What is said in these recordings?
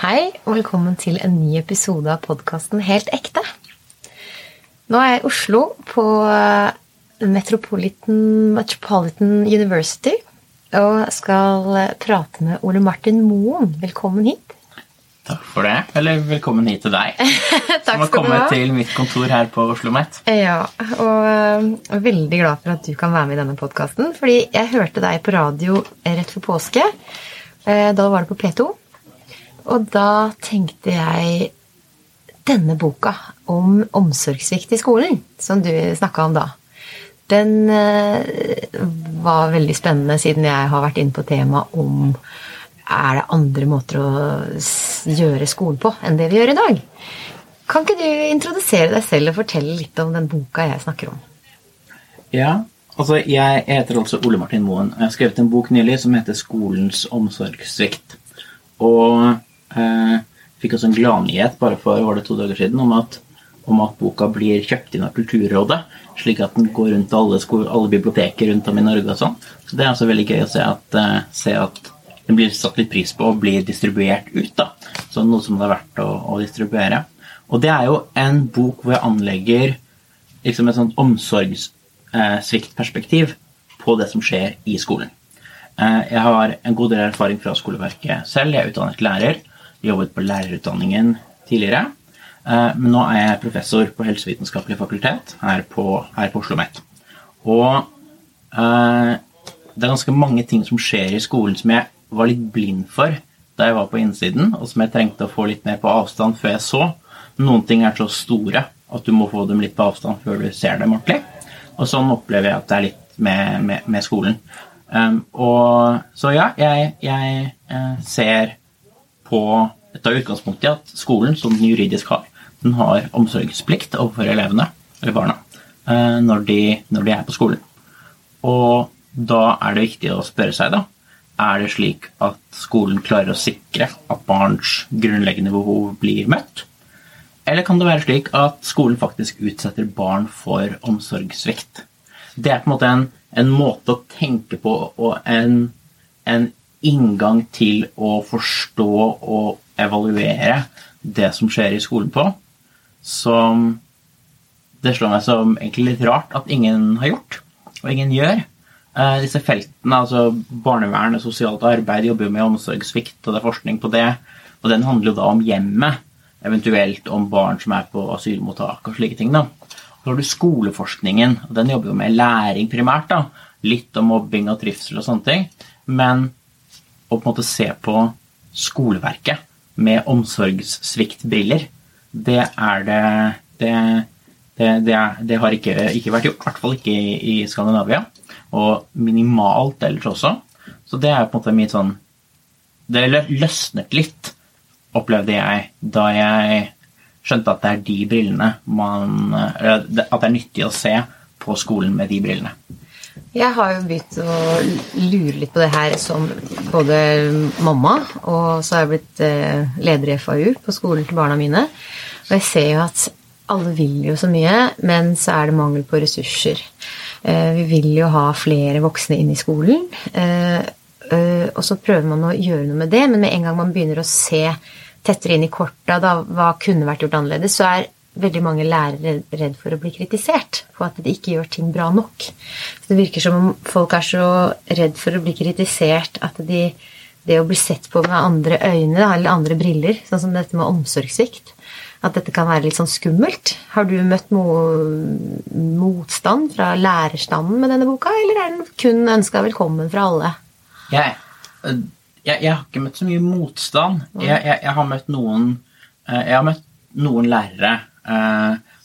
Hei, og velkommen til en ny episode av podkasten Helt ekte. Nå er jeg i Oslo, på eh, Metropolitan, Metropolitan University, og skal eh, prate med Ole Martin Moen. Velkommen hit. Takk for det. Eller velkommen hit til deg. Som har kommet til mitt kontor her på Oslo Met. Ja, og eh, veldig glad for at du kan være med i denne podkasten. Fordi jeg hørte deg på radio rett før påske. Da var det på P2. Og da tenkte jeg Denne boka om omsorgssvikt i skolen, som du snakka om da, den eh, var veldig spennende siden jeg har vært inne på temaet om er det andre måter å gjøre skolen på enn det vi gjør i dag? Kan ikke du introdusere deg selv og fortelle litt om den boka jeg snakker om? Ja, altså jeg heter altså Ole Martin Moen. Jeg har skrevet en bok nylig som heter 'Skolens omsorgssvikt'. Og fikk også en gladnyhet bare for var det to dager siden om at, om at boka blir kjøpt inn av Kulturrådet, slik at den går rundt alle, alle biblioteker rundt om i Norge og sånn. Så det er altså veldig gøy å se at, eh, se at den blir satt litt pris på og blir distribuert ut. da. Så noe som det er verdt å, å distribuere. Og det er jo en bok hvor jeg anlegger liksom et sånt omsorgssviktperspektiv på det som skjer i skolen. Eh, Jeg har en god del erfaring fra skoleverket selv. Jeg er utdannet lærer. Jobbet på lærerutdanningen tidligere. Eh, Men nå er jeg professor på Helsevitenskapelig fakultet her på, her på Oslo Met. Og eh, det er ganske mange ting som skjer i skolen som jeg var litt blind for da jeg var på innsiden, og som jeg trengte å få litt mer på avstand før jeg så. Noen ting er så store at du må få dem litt på avstand før du ser dem ordentlig. Og sånn opplever jeg at det er litt med, med, med skolen. Um, og, så ja, jeg, jeg ser på et av utgangspunktet i at skolen, som den juridisk har, den har omsorgsplikt overfor elevene, eller barna, eh, når, de, når de er på skolen. Og da er det viktig å spørre seg, da. Er det slik at skolen klarer å sikre at barns grunnleggende behov blir møtt? Eller kan det være slik at skolen faktisk utsetter barn for omsorgssvikt? Det er på en måte en, en måte å tenke på og en, en inngang til å forstå og evaluere det som skjer i skolen på, som det slår meg som egentlig litt rart at ingen har gjort, og ingen gjør. Eh, disse feltene, altså barnevern og sosialt arbeid, jobber jo med omsorgssvikt, og det er forskning på det. Og den handler jo da om hjemmet, eventuelt om barn som er på asylmottak og slike ting. da. Så har du skoleforskningen, og den jobber jo med læring primært. da. Litt om mobbing og trivsel og sånne ting. Men å på en måte se på skoleverket med omsorgssviktbriller, det er det Det, det, det, er, det har ikke, ikke vært gjort, i hvert fall ikke i, i Skandinavia. Og minimalt ellers også. Så det er på en måte mitt sånn Det løsnet litt, opplevde jeg, da jeg skjønte at det er de brillene man At det er nyttig å se på skolen med de brillene. Jeg har jo begynt å lure litt på det her som både mamma, og så har jeg blitt eh, leder i FAU på skolen til barna mine. Og jeg ser jo at alle vil jo så mye, men så er det mangel på ressurser. Eh, Vi vil jo ha flere voksne inn i skolen. eh, Og så prøver man å gjøre noe med det, men med en gang man begynner å se tettere inn i korta da, hva kunne vært gjort annerledes, så er veldig mange lærere redd for å bli kritisert på at de ikke gjør ting bra nok. Så det virker som om folk er så redd for å bli kritisert at de, det å bli sett på med andre øyne eller andre briller, sånn som dette med omsorgssvikt, at dette kan være litt sånn skummelt. Har du møtt noe motstand fra lærerstanden med denne boka, eller er den kun ønska velkommen fra alle? Jeg, jeg, jeg har ikke møtt så mye motstand. Jeg, jeg, jeg har møtt noen øh, Jeg har møtt noen lærere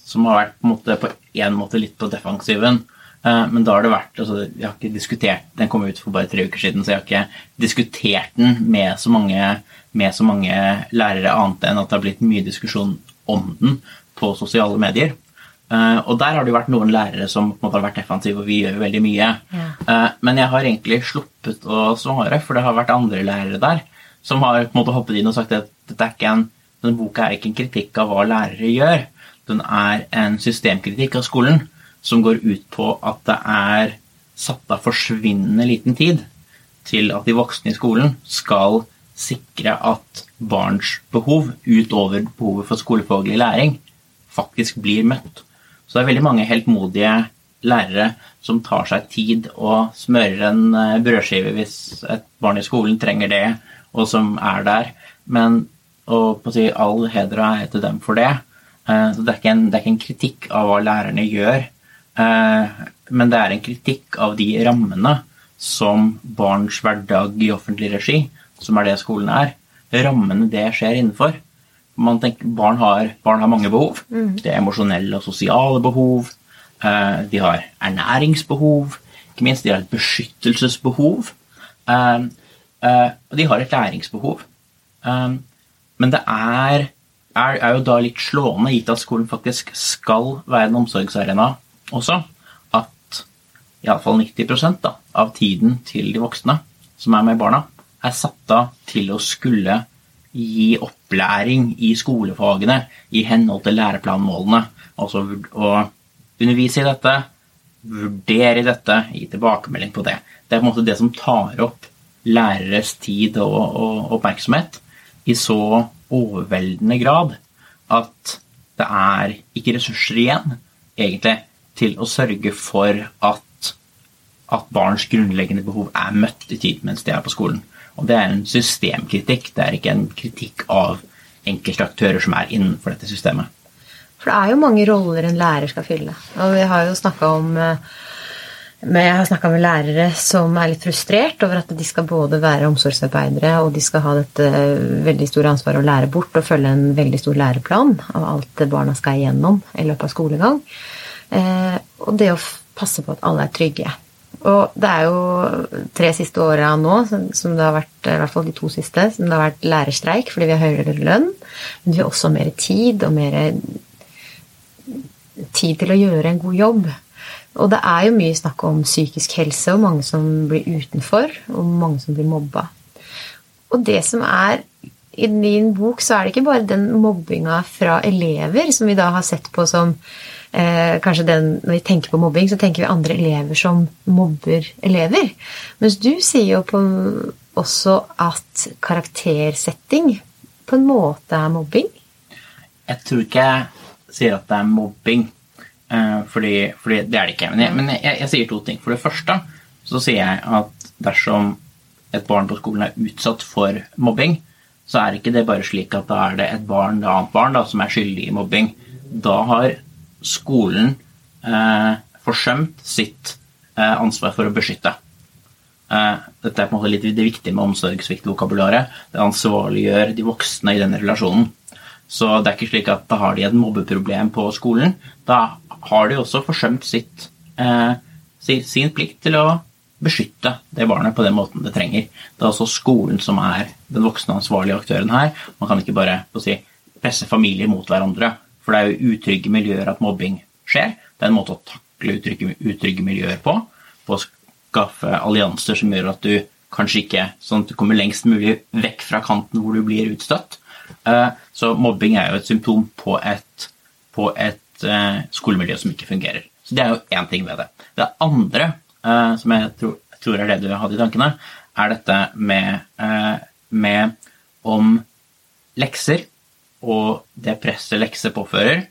som har vært på en måte, på en måte litt på defensiven. Eh, Men da har det vært altså, Jeg har ikke diskutert Den kom ut for bare tre uker siden, så jeg har ikke diskutert den med så mange, med så mange lærere, annet enn at det har blitt mye diskusjon om den på sosiale medier. Eh, Og der har det jo vært noen lærere som på en måte har vært defensive, og vi gjør jo veldig mye. Ja. Eh, Men jeg har egentlig sluppet å svare, for det har vært andre lærere der som har på en måte hoppet inn og sagt at dette er ikke en, denne boka er ikke en kritikk av hva lærere gjør. Den er en systemkritikk av skolen som går ut på at det er satt av forsvinnende liten tid til at de voksne i skolen skal sikre at barns behov utover behovet for skolefaglig læring faktisk blir møtt. Så det er veldig mange heltmodige lærere som tar seg tid og smører en eh, brødskive hvis et barn i skolen trenger det, og som er der. Men og på å si all heder og ære til dem for det. Eh, så det er, en, det er, ikke en, kritikk av hva lærerne gjør, eh, men det er en kritikk av de rammene som barns hverdag i offentlig regi, som er det skolen er, rammene det skjer innenfor. Man tenker, barn, har, barn har mange behov. Mm. Det er emosjonelle og sosiale behov. Eh, de har ernæringsbehov. Ikke minst de har et beskyttelsesbehov. Og de har et læringsbehov. Men det er, er, er, jo da litt slående, gitt at skolen faktisk skal være en omsorgsarena også, at iallfall 90 da, av tiden til de voksne som er med barna, er satt av til å skulle gi opplæring i skolefagene i henhold til læreplanmålene. Altså å undervise i dette, vurdere i dette, gi tilbakemelding på det. Det er på en måte det som tar opp læreres tid og, og oppmerksomhet i så overveldende grad at det er ikke ressurser igjen, egentlig, til å sørge for at, at barns grunnleggende behov er møtt i tid mens de er på skolen. Og det er en systemkritikk, det er ikke en kritikk av enkelte aktører som er innenfor dette systemet. For det er jo mange roller en lærer skal fylle. Og vi har jo snakka om uh, men jeg har snakka med lærere som er litt frustrert over at de skal både være omsorgsarbeidere og de skal ha dette veldig store ansvaret å lære bort og følge en veldig stor læreplan av alt barna skal igjennom i løpet av skolegang. Eh, og det å passe på at alle er trygge. Og det er jo tre siste åra nå, som det har vært, i hvert fall de to siste, som det har vært lærerstreik fordi vi har høyere lønn. Men vi har også mer tid og mer tid til å gjøre en god jobb. Og det er jo mye snakk om psykisk helse, og mange som blir utenfor, og mange som blir mobba. Og det som er I din bok så er det ikke bare den mobbinga fra elever som vi da har sett på som eh, Kanskje den, når vi tenker på mobbing, så tenker vi andre elever som mobber elever. Mens du sier jo på, også at karaktersetting på en måte er mobbing. Jeg tror ikke jeg sier at det er mobbing. Eh, fordi, fordi, det er det ikke. Men, jeg, men jeg, jeg, sier to ting. For det første så sier jeg at dersom et barn på skolen er utsatt for mobbing, så er ikke det bare slik at da er det et barn, et annet barn da, som er skyldig i mobbing. Da har skolen eh, forsømt sitt eh, ansvar for å beskytte. Eh, dette er på en måte litt det viktige med omsorgssviktvokabularet. Det ansvarliggjør de voksne i denne relasjonen. Så det er ikke slik at da har de et mobbeproblem på skolen. Da har de også forsømt sitt, eh, sin plikt til å beskytte det barnet på den måten det trenger. Det er også skolen som er den voksne ansvarlige aktøren her. Man kan ikke bare si, presse familier mot hverandre, for det er jo utrygge miljøer at mobbing skjer. Det er en måte å takle utrygge, utrygge miljøer på. På å skaffe allianser som gjør at du kanskje ikke sånn at du kommer lengst mulig vekk fra kanten hvor du blir utstøtt. Eh, så mobbing er jo et symptom på et, på et Eh, skolemiljø som ikke fungerer. Så Det er jo én ting ved det. Det andre, eh, som jeg tror, er det du hadde i tankene, er dette med, med om lekser og det presset lekser påfører,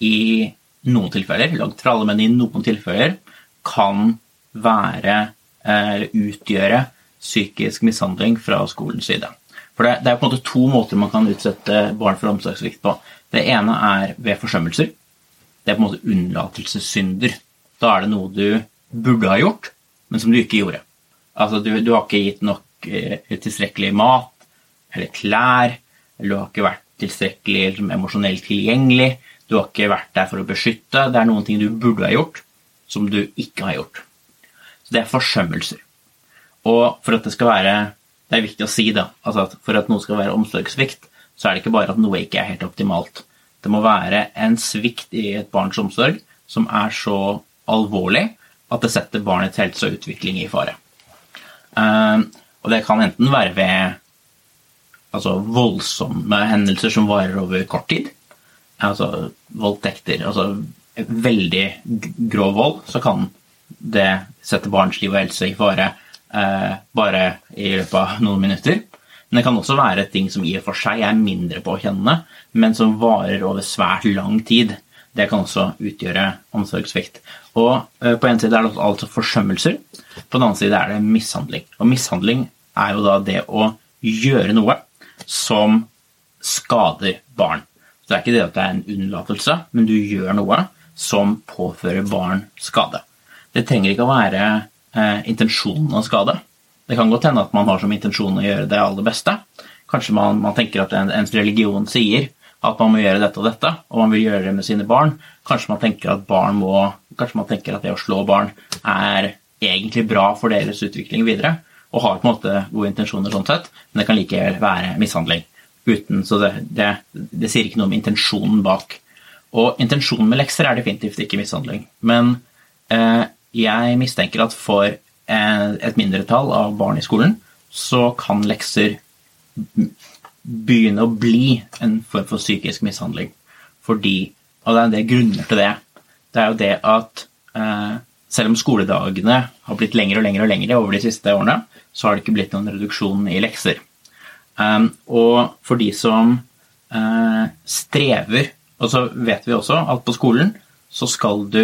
i noen tilfeller, langt fra alle, men i noen tilfeller, kan være eller utgjøre psykisk mishandling fra skolens side. For det, det, er på en måte to måter man kan utsette barn for omsorgssvikt på. Det ene er ved forsømmelser det er på en måte unnlatelsessynder. Da er det noe du burde ha gjort, men som du ikke gjorde. Altså, du, du har ikke gitt nok eh, tilstrekkelig mat eller klær, eller du har ikke vært tilstrekkelig liksom, emosjonelt tilgjengelig, du har ikke vært der for å beskytte. Det er noen ting du burde ha gjort, som du ikke har gjort. Så det er forsømmelser. Og for at det skal være Det er viktig å si, da, altså at for at noe skal være omsorgssvikt, så er det ikke bare at noe ikke er helt optimalt. Det må være en svikt i et barns omsorg som er så alvorlig at det setter barnets helse og utvikling i fare. Eh, og det kan enten være ved altså, voldsomme hendelser som varer over kort tid, altså voldtekter, altså veldig grov vold, så kan det sette barns liv og helse i fare bare i løpet av noen minutter. Men det kan også være ting som i og for seg er mindre påkjennende, men som varer over svært lang tid. Det kan også utgjøre omsorgssvikt. Og eh, På en side er det altså forsømmelser, på den annen side er det mishandling. Og mishandling er jo da det å gjøre noe som skader barn. Så det er ikke det at det er en unnlatelse, men du gjør noe som påfører barn skade. Det trenger ikke å være eh, intensjonen å skade. Det kan godt hende at man har som intensjon å gjøre det aller beste. Kanskje man, man tenker at en, ens religion sier at man må gjøre dette og dette, og man vil gjøre det med sine barn. Kanskje man tenker at, barn må, kanskje man tenker at det å slå barn er egentlig bra for deres utvikling videre, og har på en måte gode intensjoner sånn sett, men det kan likevel være mishandling. Uten, så det, det, det sier ikke noe om intensjonen bak. Og intensjonen med lekser er definitivt ikke mishandling. Men eh, jeg mistenker at for et mindretall av barn i skolen så kan lekser begynne å bli en form for psykisk mishandling. Fordi Og det er en del grunner til det. Det er jo det at eh, selv om skoledagene har blitt lengre og lengre og lengre over de siste årene, så har det ikke blitt noen reduksjon i lekser. Um, og for de som uh, strever Og så vet vi også at på skolen så skal du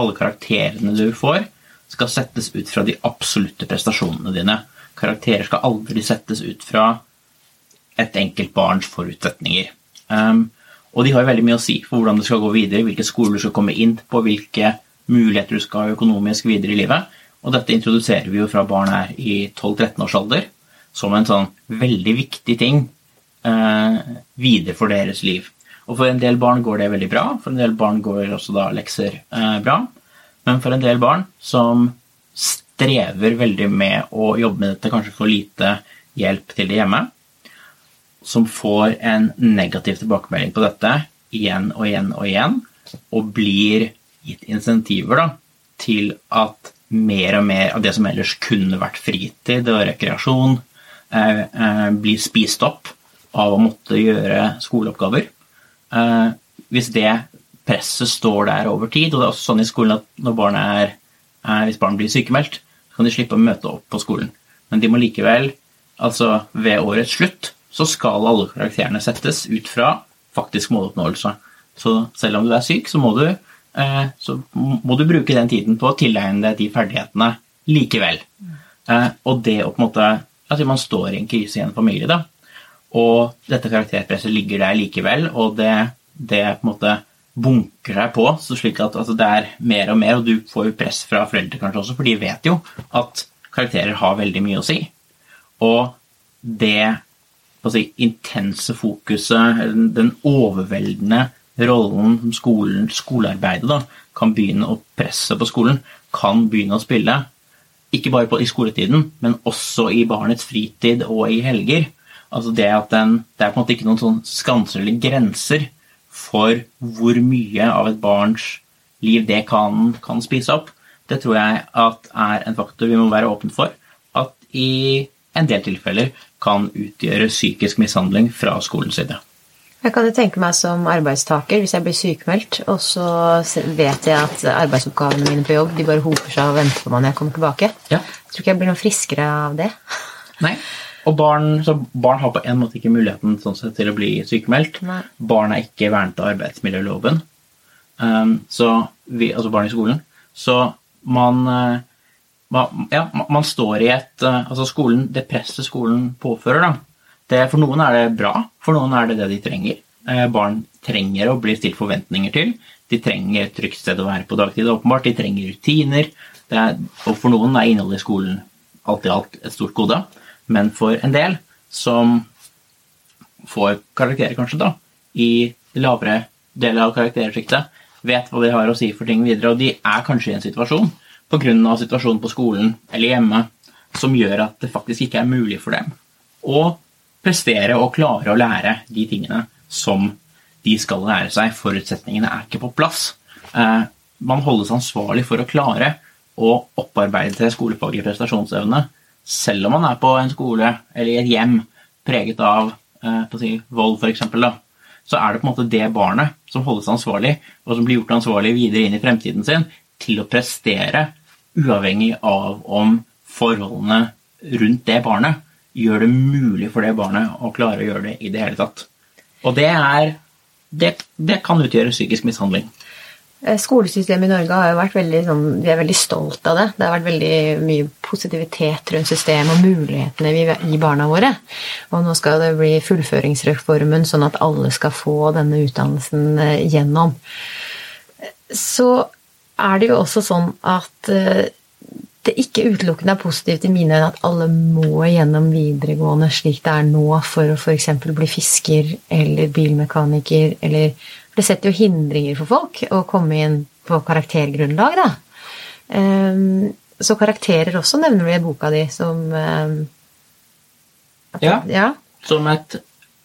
Alle karakterene du får, skal settes ut fra de absolutte prestasjonene dine. Karakterer skal aldri settes ut fra et enkelt barns forutsetninger. Um, og de har veldig mye å si for hvordan det skal gå videre, hvilke skoler du skal komme inn på, hvilke muligheter du skal ha økonomisk videre i livet. Og dette introduserer vi jo fra barn er i 12-13 års alder som en sånn veldig viktig ting eh, videre for deres liv. Og for en del barn går det veldig bra, for en del barn går også da lekser eh, bra. Men for en del barn som strever veldig med å jobbe med dette, kanskje får lite hjelp til det hjemme, som får en negativ tilbakemelding på dette igjen og igjen og igjen, og blir gitt insentiver da, til at mer og mer av det som ellers kunne vært fritid og rekreasjon, eh, eh, blir spist opp av å måtte gjøre skoleoppgaver. Eh, hvis det presset står der over tid, og det er også sånn i skolen at når barn er, hvis barn blir sykemeldt, så kan de slippe å møte opp på skolen. Men de må likevel, altså ved årets slutt, så skal alle karakterene settes ut fra faktisk måloppnåelse. Så selv om du er syk, så må du, eh, så må du bruke den tiden på å tilegne deg de ferdighetene likevel. Eh, og det å på en måte Altså man står i en krise i en familie, da, og dette karakterpresset ligger der likevel, og det, det på en måte bunker seg på, så slik at altså, det er mer og mer, og du får jo press fra foreldre kanskje også, for de vet jo at karakterer har veldig mye å si. Og det si, intense fokuset, den overveldende rollen som skolen, skolearbeidet da, kan begynne å presse på skolen, kan begynne å spille. Ikke bare på, i skoletiden, men også i barnets fritid og i helger. Altså det, at den, det er på en måte ikke noen sånn skanser eller grenser for hvor mye av et barns liv det kan, kan spise opp. Det tror jeg at er en faktor vi må være åpne for. At i en del tilfeller kan utgjøre psykisk mishandling fra skolens side. Jeg kan jo tenke meg som arbeidstaker, hvis jeg blir sykemeldt, og så vet jeg at arbeidsoppgavene mine på jobb de bare hoper seg og venter på meg når jeg kommer tilbake. Ja. Jeg tror ikke jeg blir noe friskere av det. Nei, og barn, barn, har på en måte ikke muligheten sånn sett, til å bli sykemeldt. Nei. Barn er ikke vernet av arbeidsmiljøloven, um, så vi, altså barn i skolen. Så man uh, ja, man står i et eh, Altså skolen, det presset skolen påfører, da. Det, for noen er det bra, for noen er det det de trenger. Eh, barn trenger å bli stilt forventninger til. De trenger et trygt sted å være på dagtid, åpenbart. De trenger rutiner. Er, og for noen er innholdet i skolen alt i alt et stort gode. Men for en del som får karakterer, kanskje, da, i lavere deler av karaktersjiktet, vet hva de har å si for ting videre, og de er kanskje i en situasjon pga. situasjonen på skolen eller hjemme som gjør at det faktisk ikke er mulig for dem å prestere og klare å lære de tingene som de skal lære seg. Forutsetningene er ikke på plass. Eh, man holdes ansvarlig for å klare å opparbeide seg skolefaglig prestasjonsevne selv om man er på en skole eller i et hjem preget av eh, si, vold, f.eks. Så er det på en måte det barnet som holdes ansvarlig, og som blir gjort ansvarlig videre inn i fremtiden sin, til å prestere uavhengig av om forholdene rundt det barnet gjør det mulig for det barnet å klare å gjøre det i det hele tatt. Og det er Det, det kan utgjøre psykisk mishandling. Eh, skolesystemet i Norge har jo vært veldig, sånn, vi er veldig stolt av det. Det har vært veldig mye positivitet rundt systemet og mulighetene vi gir barna våre. Og nå skal det bli fullføringsreformen, sånn at alle skal få denne utdannelsen eh, gjennom. Så er det jo også sånn at eh, det ikke utelukkende er positivt i mine øyne at alle må gjennom videregående slik det er nå for å f.eks. bli fisker eller bilmekaniker eller det setter jo hindringer for folk å komme inn på karaktergrunnlag, da. Um, så karakterer også nevner du i boka di som um, ja, ja. Som et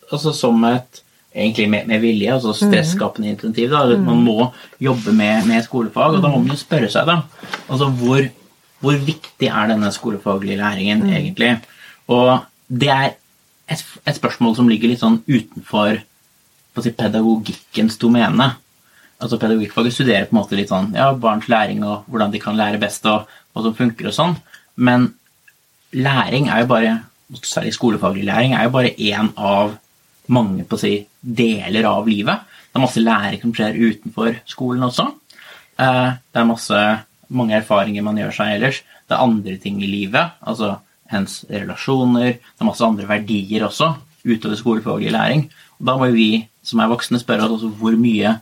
Altså som et egentlig med, med vilje, altså stresskapende intensiv. Da. Man må jobbe med, med skolefag, og da må man jo spørre seg, da. Altså hvor hvor viktig er denne skolefaglige læringen mm. egentlig? Og det er et, et, spørsmål som ligger litt sånn utenfor si, pedagogikkens domene. Altså Pedagogikkfaget studerer på en måte litt sånn ja, barns læring og hvordan de kan lære best, og hva som funker og sånn. Men læring er jo bare, særlig skolefaglig læring, er jo bare én av mange på å si, deler av livet. Det er masse læring som skjer utenfor skolen også. Eh, det er masse mange erfaringer man gjør seg ellers. Det er andre ting i livet, altså hens relasjoner. Det er masse andre verdier også utover skolefaglig læring. Og da må vi som er voksne spørre oss hvor mye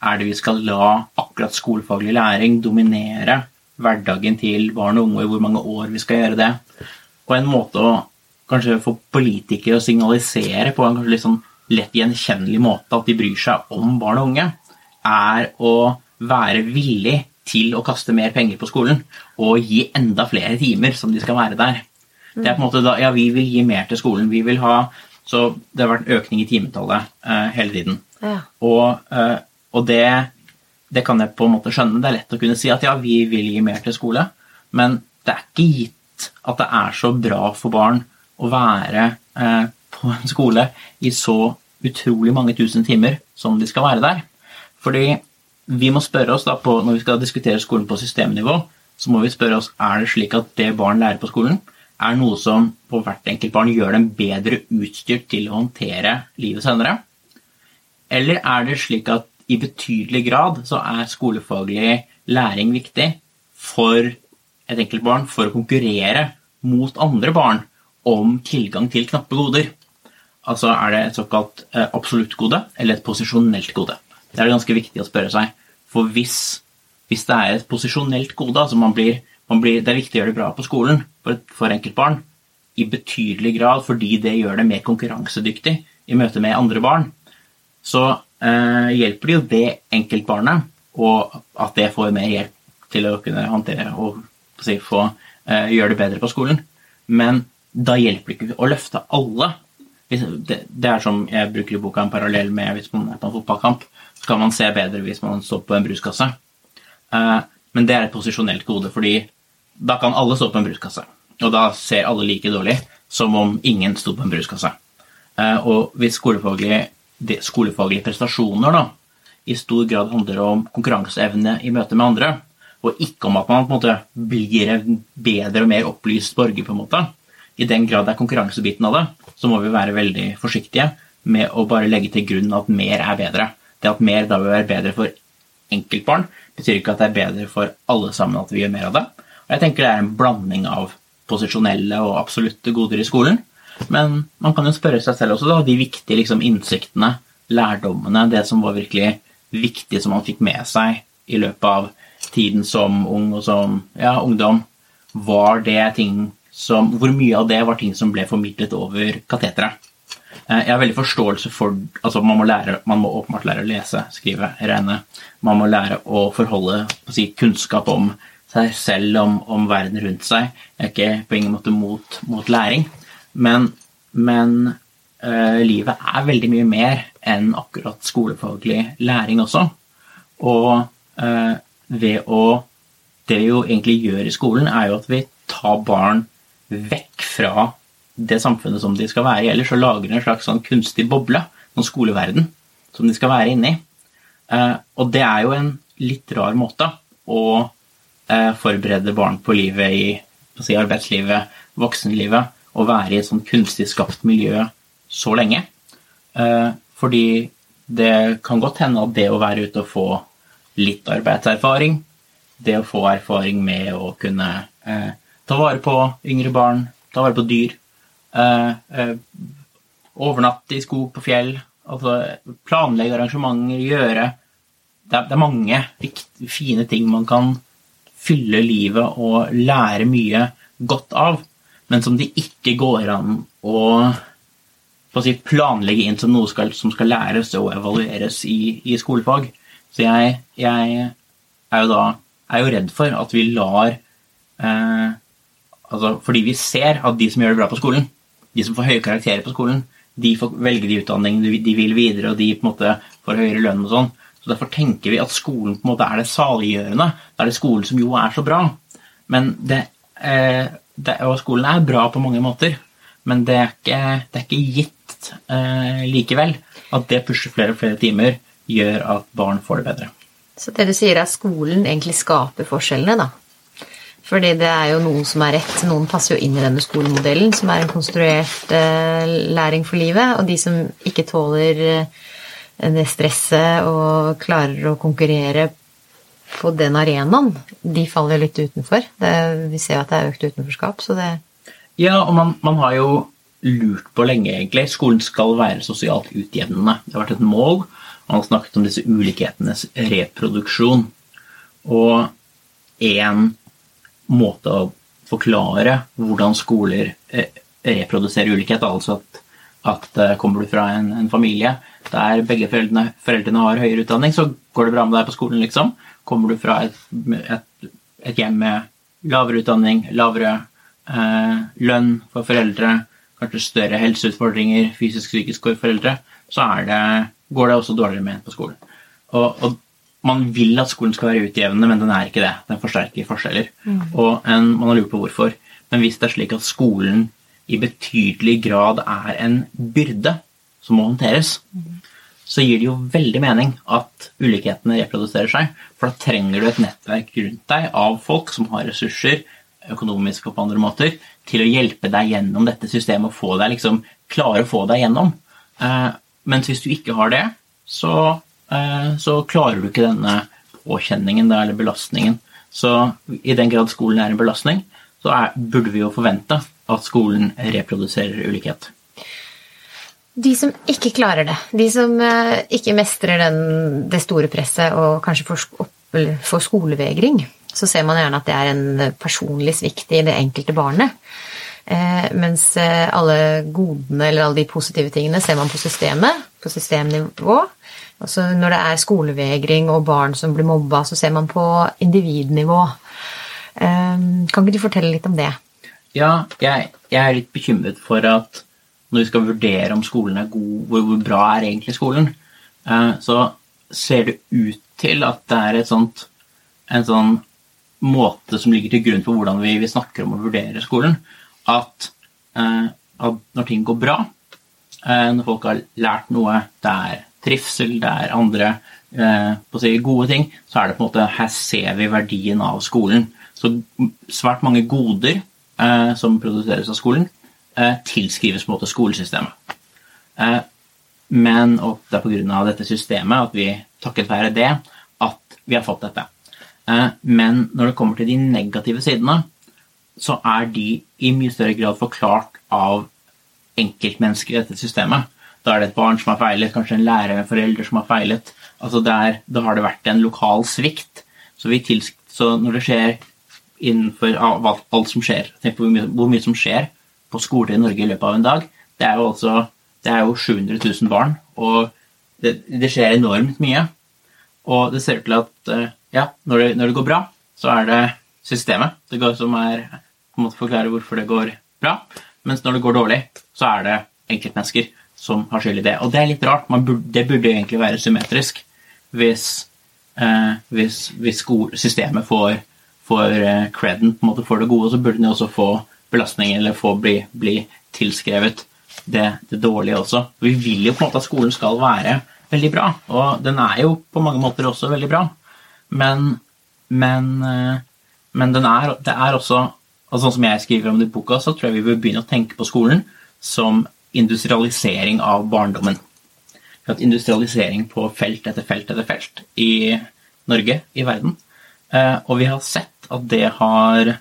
er det vi skal la akkurat skolefaglig læring dominere hverdagen til barn og unge, hvor mange år vi skal gjøre det. På en måte å kanskje få politikere å signalisere på en kanskje litt sånn lett gjenkjennelig måte at de bryr seg om barn og unge, er å være villig til å kaste mer penger på skolen og gi enda flere timer som de skal være der. Det er på en måte da, Ja, vi vil gi mer til skolen. Vi vil ha Så det har vært en økning i timetallet eh, hele tiden. Ja. Og, eh, og det, det, kan jeg på en måte skjønne. Det er lett å kunne si at ja, vi vil gi mer til skole, men det er ikke gitt at det er så bra for barn å være eh, på en skole i så utrolig mange tusen timer som de skal være der. Fordi vi må spørre oss da på, Når vi skal diskutere skolen på systemnivå, så må vi spørre oss er det slik at det barn lærer på skolen, er noe som på hvert enkelt barn gjør dem bedre utstyrt til å håndtere livet senere? Eller er det slik at i betydelig grad så er skolefaglig læring viktig for et enkelt barn for å konkurrere mot andre barn om tilgang til knappe goder? Altså er det et såkalt eh, absolutt gode eller et posisjonelt gode? Det er det ganske viktig å spørre seg. For hvis, hvis det er et posisjonelt gode, altså man blir, man blir, det er viktig å gjøre det bra på skolen for, enkeltbarn i betydelig grad fordi det gjør det mer konkurransedyktig i møte med andre barn, så eh, hjelper det jo det enkeltbarnet, og at det får mer hjelp til å kunne håndtere og si, få, eh, gjøre det bedre på skolen. Men da hjelper det ikke å løfte alle. Det, det er som jeg bruker i boka en parallell med hvis man er på en fotballkamp så kan man se bedre hvis man står på en bruskasse. Eh, men det er et posisjonelt gode, fordi da kan alle stå på en bruskasse. Og da ser alle like dårlig som om ingen sto på en bruskasse. Eh, og hvis skolefaglige, skolefaglige prestasjoner da, i stor grad handler om konkurranseevne i møte med andre, og ikke om at man på en måte blir en bedre og mer opplyst borger, på en måte, i den grad det er konkurransebiten av det, så må vi være veldig forsiktige med å bare legge til grunn at mer er bedre. Det at mer da vil være bedre for enkeltbarn, betyr ikke at det er bedre for alle sammen at vi gjør mer av det. Jeg tenker det er en blanding av posisjonelle og absolutte goder i skolen. Men man kan jo spørre seg selv også, da, de viktige liksom, innsiktene, lærdommene, det som var virkelig viktig som man fikk med seg i løpet av tiden som ung og som ja, ungdom, var det ting som Hvor mye av det var ting som ble formidlet over kateteret? Eh, jeg har veldig forståelse for altså Man må, lære, man må åpenbart lære å lese, skrive, regne. Man må lære å forholde si, kunnskap om seg selv, om, om, verden rundt seg. Jeg er ikke på ingen måte mot, mot læring. Men, men uh, livet er veldig mye mer enn akkurat skolefaglig læring også. Og uh, ved å Det vi jo egentlig gjør i skolen, er jo at vi tar barn vekk fra det samfunnet som de skal være i ellers, så lager de en slags sånn kunstig boble, noen skoleverden, som de skal være inni. Uh, og det er jo en litt rar måte å eh, forberede barn på livet i si, arbeidslivet, voksenlivet, og være i et sånn kunstig skapt miljø så lenge. Eh, fordi det kan godt hende at det å være ute og få litt arbeidserfaring, det å få erfaring med å kunne eh, ta vare på yngre barn, ta vare på dyr, eh, eh, overnatte i skog på fjell, altså planlegge arrangementer, gjøre det er, det er mange fine ting man kan fylle livet og lære mye godt av, men som det ikke går an å, å si, planlegge inn som noe skal, som skal læres og evalueres i, i skolefag. Så jeg, jeg, er jo da er jo redd for at vi lar eh, altså Fordi vi ser at de som gjør det bra på skolen, de som får høye karakterer på skolen, de får velge de utdanningene de vil videre, og de på en måte får høyere lønn og sånn. Så Derfor tenker vi at skolen på en måte er det saliggjørende. Det er det skolen som jo er så bra. Men det, eh, det, og skolen er bra på mange måter, men det er ikke, det er ikke gitt eh, likevel at det pusher flere og flere timer gjør at barn får det bedre. Så det du sier er at skolen egentlig skaper forskjellene, da? Fordi det er jo noen som er rett. Noen passer jo inn i denne skolemodellen, som er en konstruert eh, læring for livet. Og de som ikke tåler eh, det stresset og klarer å konkurrere på den arenaen, de faller litt utenfor. Det, vi ser at det er økt utenforskap, så det Ja, og man, man, har jo lurt på lenge, egentlig. Skolen skal være sosialt utjevnende. Det har vært et mål. Man har snakket om disse ulikhetenes reproduksjon. Og én måte å forklare hvordan skoler eh, reproduserer ulikhet, altså at, at eh, kommer du fra en, en familie der begge foreldrene, foreldrene, har høyere utdanning, så går det bra med deg på skolen, liksom. Kommer du fra et, et, et hjem med lavere utdanning, lavere eh, lønn for foreldre, kanskje større helseutfordringer, fysisk-psykisk for foreldre, så det, går det også dårligere med på skolen. Og, og, man vil at skolen skal være utjevnende, men den er ikke det. Den forsterker forskjeller. Mm. Og en, man har lurt på hvorfor. Men hvis det er slik at skolen i betydelig grad er en byrde som må håndteres, så gir det jo veldig mening at ulikhetene reproduserer seg. For da trenger du et nettverk rundt deg av folk som har ressurser, økonomisk og på andre måter, til å hjelpe deg gjennom dette systemet og få deg liksom, klare å få deg gjennom. Eh, mens hvis du ikke har det, så, eh, så klarer du ikke denne påkjenningen eller belastningen. Så i den grad skolen er en belastning, så er, burde vi jo forvente at skolen reproduserer ulikhet. De som ikke klarer det, de som eh, ikke mestrer den, det store presset og kanskje får, får, skolevegring, så ser man gjerne at det er en personlig svikt i det enkelte barnet. Eh, mens eh, alle godene eller alle de positive tingene ser man på systemet, på systemnivå. Altså når det er skolevegring og barn som blir mobba, så ser man på individnivå. Eh, kan ikke du fortelle litt om det? Ja, jeg, jeg er litt bekymret for at når vi skal vurdere om skolen er god, hvor, hvor bra er egentlig skolen, eh, så ser det ut til at det er sånt, en sånn måte som ligger til grunn for hvordan vi, vi snakker om å vurdere skolen, at, eh, at, når ting går bra, eh, når folk har lært noe, det er trivsel, det er andre si, gode ting, så er det på en måte her ser vi verdien av skolen. Så svært mange goder som produseres av skolen, tilskrives på en måte skolesystemet. Eh, men det er pga. dette systemet at vi takket være det at vi har fått dette. Eh, men når det kommer til de negative sidene, så er de i mye større grad forklart av enkeltmennesker i dette systemet. Da er det et barn som har feilet, kanskje en lærer eller forelder som har feilet. Altså der, da har det vært en lokal svikt. Så, så når det skjer innenfor alt som skjer Tenk på hvor mye, hvor mye som skjer på skoler i Norge i løpet av en dag. Det er jo, også, det er jo 700 000 barn, og det, det, skjer enormt mye. Og det ser ut til at eh, ja, når det, når det går bra, så er det systemet det går, som er på en måte forklarer hvorfor det går bra. Mens når det går dårlig, så er det enkeltmennesker som har skyld i det. Og det er litt rart. Burde, det burde egentlig være symmetrisk hvis, eh, hvis, hvis systemet får, får eh, creden på en måte for det gode, så burde den også få belastning eller få bli, bli tilskrevet det, det, dårlige også. Vi vil jo på en måte at skolen skal være veldig bra, og den er jo på mange måter også veldig bra. Men, men, men den er, det er også og sånn som jeg skriver om det i boka, så tror jeg vi bør begynne å tenke på skolen som industrialisering av barndommen. At industrialisering på felt etter felt etter felt i Norge, i verden. Eh, og vi har sett at det har eh,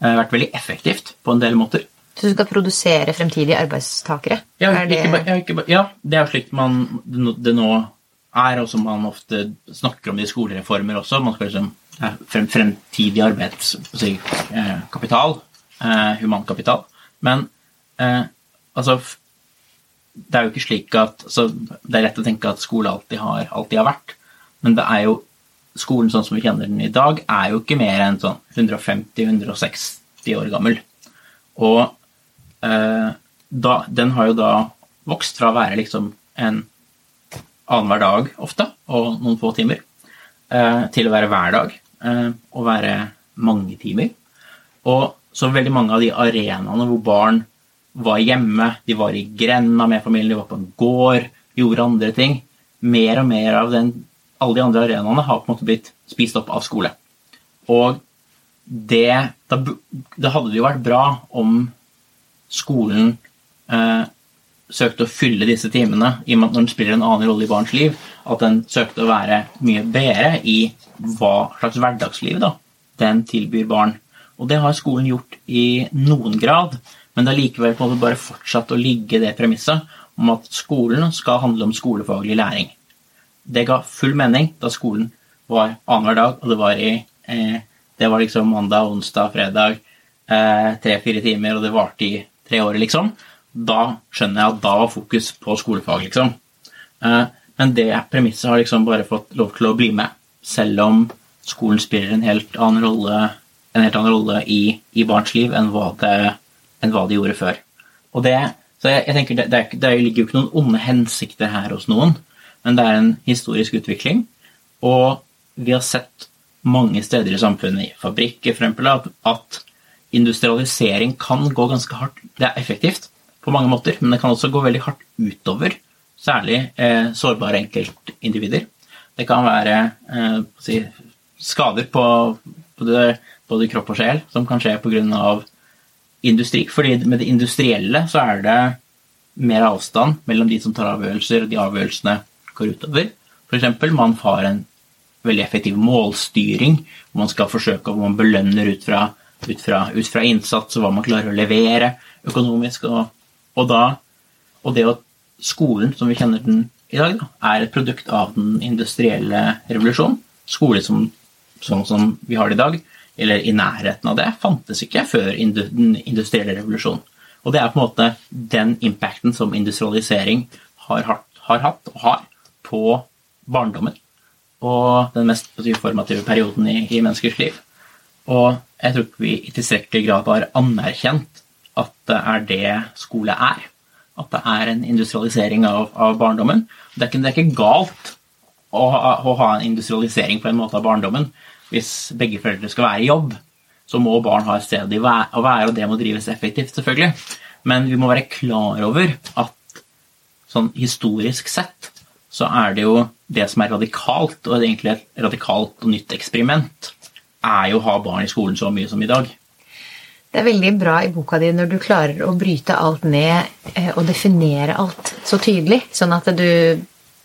vært veldig effektivt på en del måter. Så du skal produsere fremtidige arbeidstakere? Ja, det... Ja, ikke, ja det er jo slik man, det nå er, og som man ofte snakker om i skolereformer også. Man skal liksom frem, fremtidig arbeidskapital, eh, humankapital. Men eh, altså Det er jo ikke slik at altså, Det er lett å tenke at skole alltid har, alltid har vært, men det er jo skolen sånn som vi kjenner den i dag, er jo ikke mer enn sånn 150-160 år gammel. Og eh, da, den har jo da vokst fra å være liksom en annenhver dag ofte, og noen få timer, eh, til å være hver dag eh, og være mange timer. Og så veldig mange av de arenaene hvor barn var hjemme, de var i grenda med familien, de var på en gård, gjorde andre ting Mer og mer av den, alle de andre arenaene har på en måte blitt spist opp av skole. Og det Da, da hadde det jo vært bra om skolen eh, søkte å fylle disse timene, i og med at når den spiller en annen rolle i barns liv, at den søkte å være mye bedre i hva slags hverdagsliv da, den tilbyr barn. Og det har skolen gjort i noen grad, men det har likevel på en måte bare fortsatt å ligge det premisset om at skolen skal handle om skolefaglig læring. Det ga full mening da skolen var annenhver dag, og det var, i, eh, det var liksom mandag, onsdag, fredag, eh, tre-fire timer, og det varte i tre år, liksom da skjønner jeg at da var fokus på skolefag, liksom. Eh, men det premisset har liksom bare fått lov til å bli med, selv om skolen spiller en helt annen rolle, helt annen rolle i, i, barns liv enn hva, det, enn hva, de gjorde før. Og det, så jeg, jeg tenker det, det, det, ligger jo ikke noen onde hensikter her hos noen, men det er en historisk utvikling. Og vi har sett mange steder i samfunnet, i fabrikker f.eks., at, industrialisering kan gå ganske hardt. Det er effektivt, på mange måter, men det kan også gå veldig hardt utover særlig eh, sårbare enkeltindivider. Det kan være eh, si, skader på både, både, kropp og sjel som kan skje pga. industri. fordi med det industrielle så er det mer avstand mellom de som tar avgjørelser, og de avgjørelsene går utover. F.eks. man har en veldig effektiv målstyring, hvor man skal forsøke hvor man belønner ut fra, ut fra, ut fra innsats og hva man klarer å levere økonomisk. og og, da, og det at skolen som vi kjenner den i dag, da, er et produkt av den industrielle revolusjonen. Skole som, sånn som vi har det i dag, eller i nærheten av det, fantes ikke før den industrielle revolusjonen. Og det er på en måte den impacten som industrialisering har, har hatt og har på barndommen. Og den mest formative perioden i, i menneskers liv. Og jeg tror ikke vi i tilstrekkelig grad har anerkjent at det er det skole er. At det er en industrialisering av, av barndommen. Det er, ikke, det er, ikke, galt å ha, å ha, en industrialisering på en måte av barndommen. Hvis begge foreldre skal være i jobb, så må barn ha et sted å være, og det må drives effektivt, selvfølgelig. Men vi må være klar over at sånn historisk sett så er det jo det som er radikalt, og egentlig et radikalt og nytt eksperiment, er jo å ha barn i skolen så mye som i dag. Det er veldig bra i boka di når du klarer å bryte alt ned eh, og definere alt så tydelig, sånn at du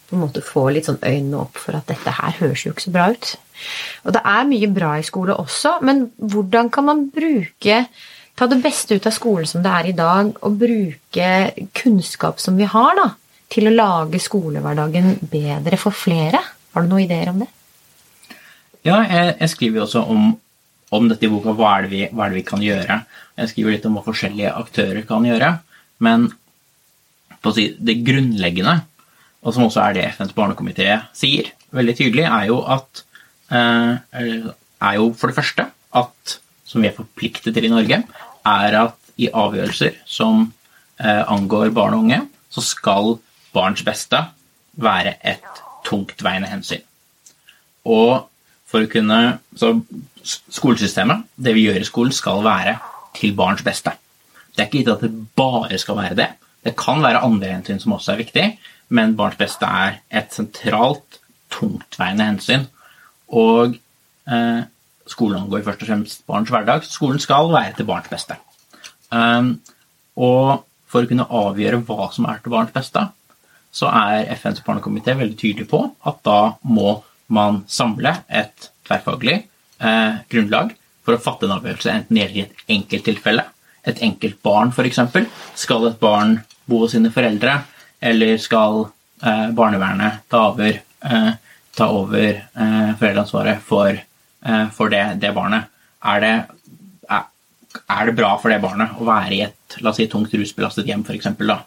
på en måte får litt sånn øynene opp for at dette her høres jo ikke så bra ut. Og det er mye bra i skole også, men hvordan kan man bruke Ta det beste ut av skolen som det er i dag, og bruke kunnskap som vi har, da, til å lage skolehverdagen bedre for flere? Har du noen ideer om det? Ja, jeg, jeg skriver jo også om om dette i boka. Hva er, vi, hva er, det vi, kan gjøre? Jeg skriver litt om hva forskjellige aktører kan gjøre. Men si, det grunnleggende, og som også er det FNs barnekomité sier veldig tydelig, er jo at eh, er jo for det første at, som vi er forpliktet til i Norge, er at i avgjørelser som eh, angår barn og unge, så skal barns beste være et tungtveiende hensyn. Og for å kunne Så skolesystemet, det vi gjør i skolen, skal være til barns beste. Det er ikke gitt at det bare skal være det. Det kan være andre hensyn som også er viktig, men barns beste er et sentralt, tungtveiende hensyn. Og eh, skolen angår først og fremst barns hverdag. Skolen skal være til barns beste. Um, og for å kunne avgjøre hva som er til barns beste, så er FNs barnekomité veldig tydelig på at da må man samle et tverrfaglig eh, grunnlag for å fatte en avgjørelse, enten det gjelder et enkelttilfelle, et enkelt barn f.eks. Skal et barn bo hos sine foreldre, eller skal eh, barnevernet ta over, eh, ta over eh, foreldreansvaret for, eh, for det, det, barnet? Er det, er det bra for det barnet å være i et si, tungt rusbelastet hjem, f.eks.? Da?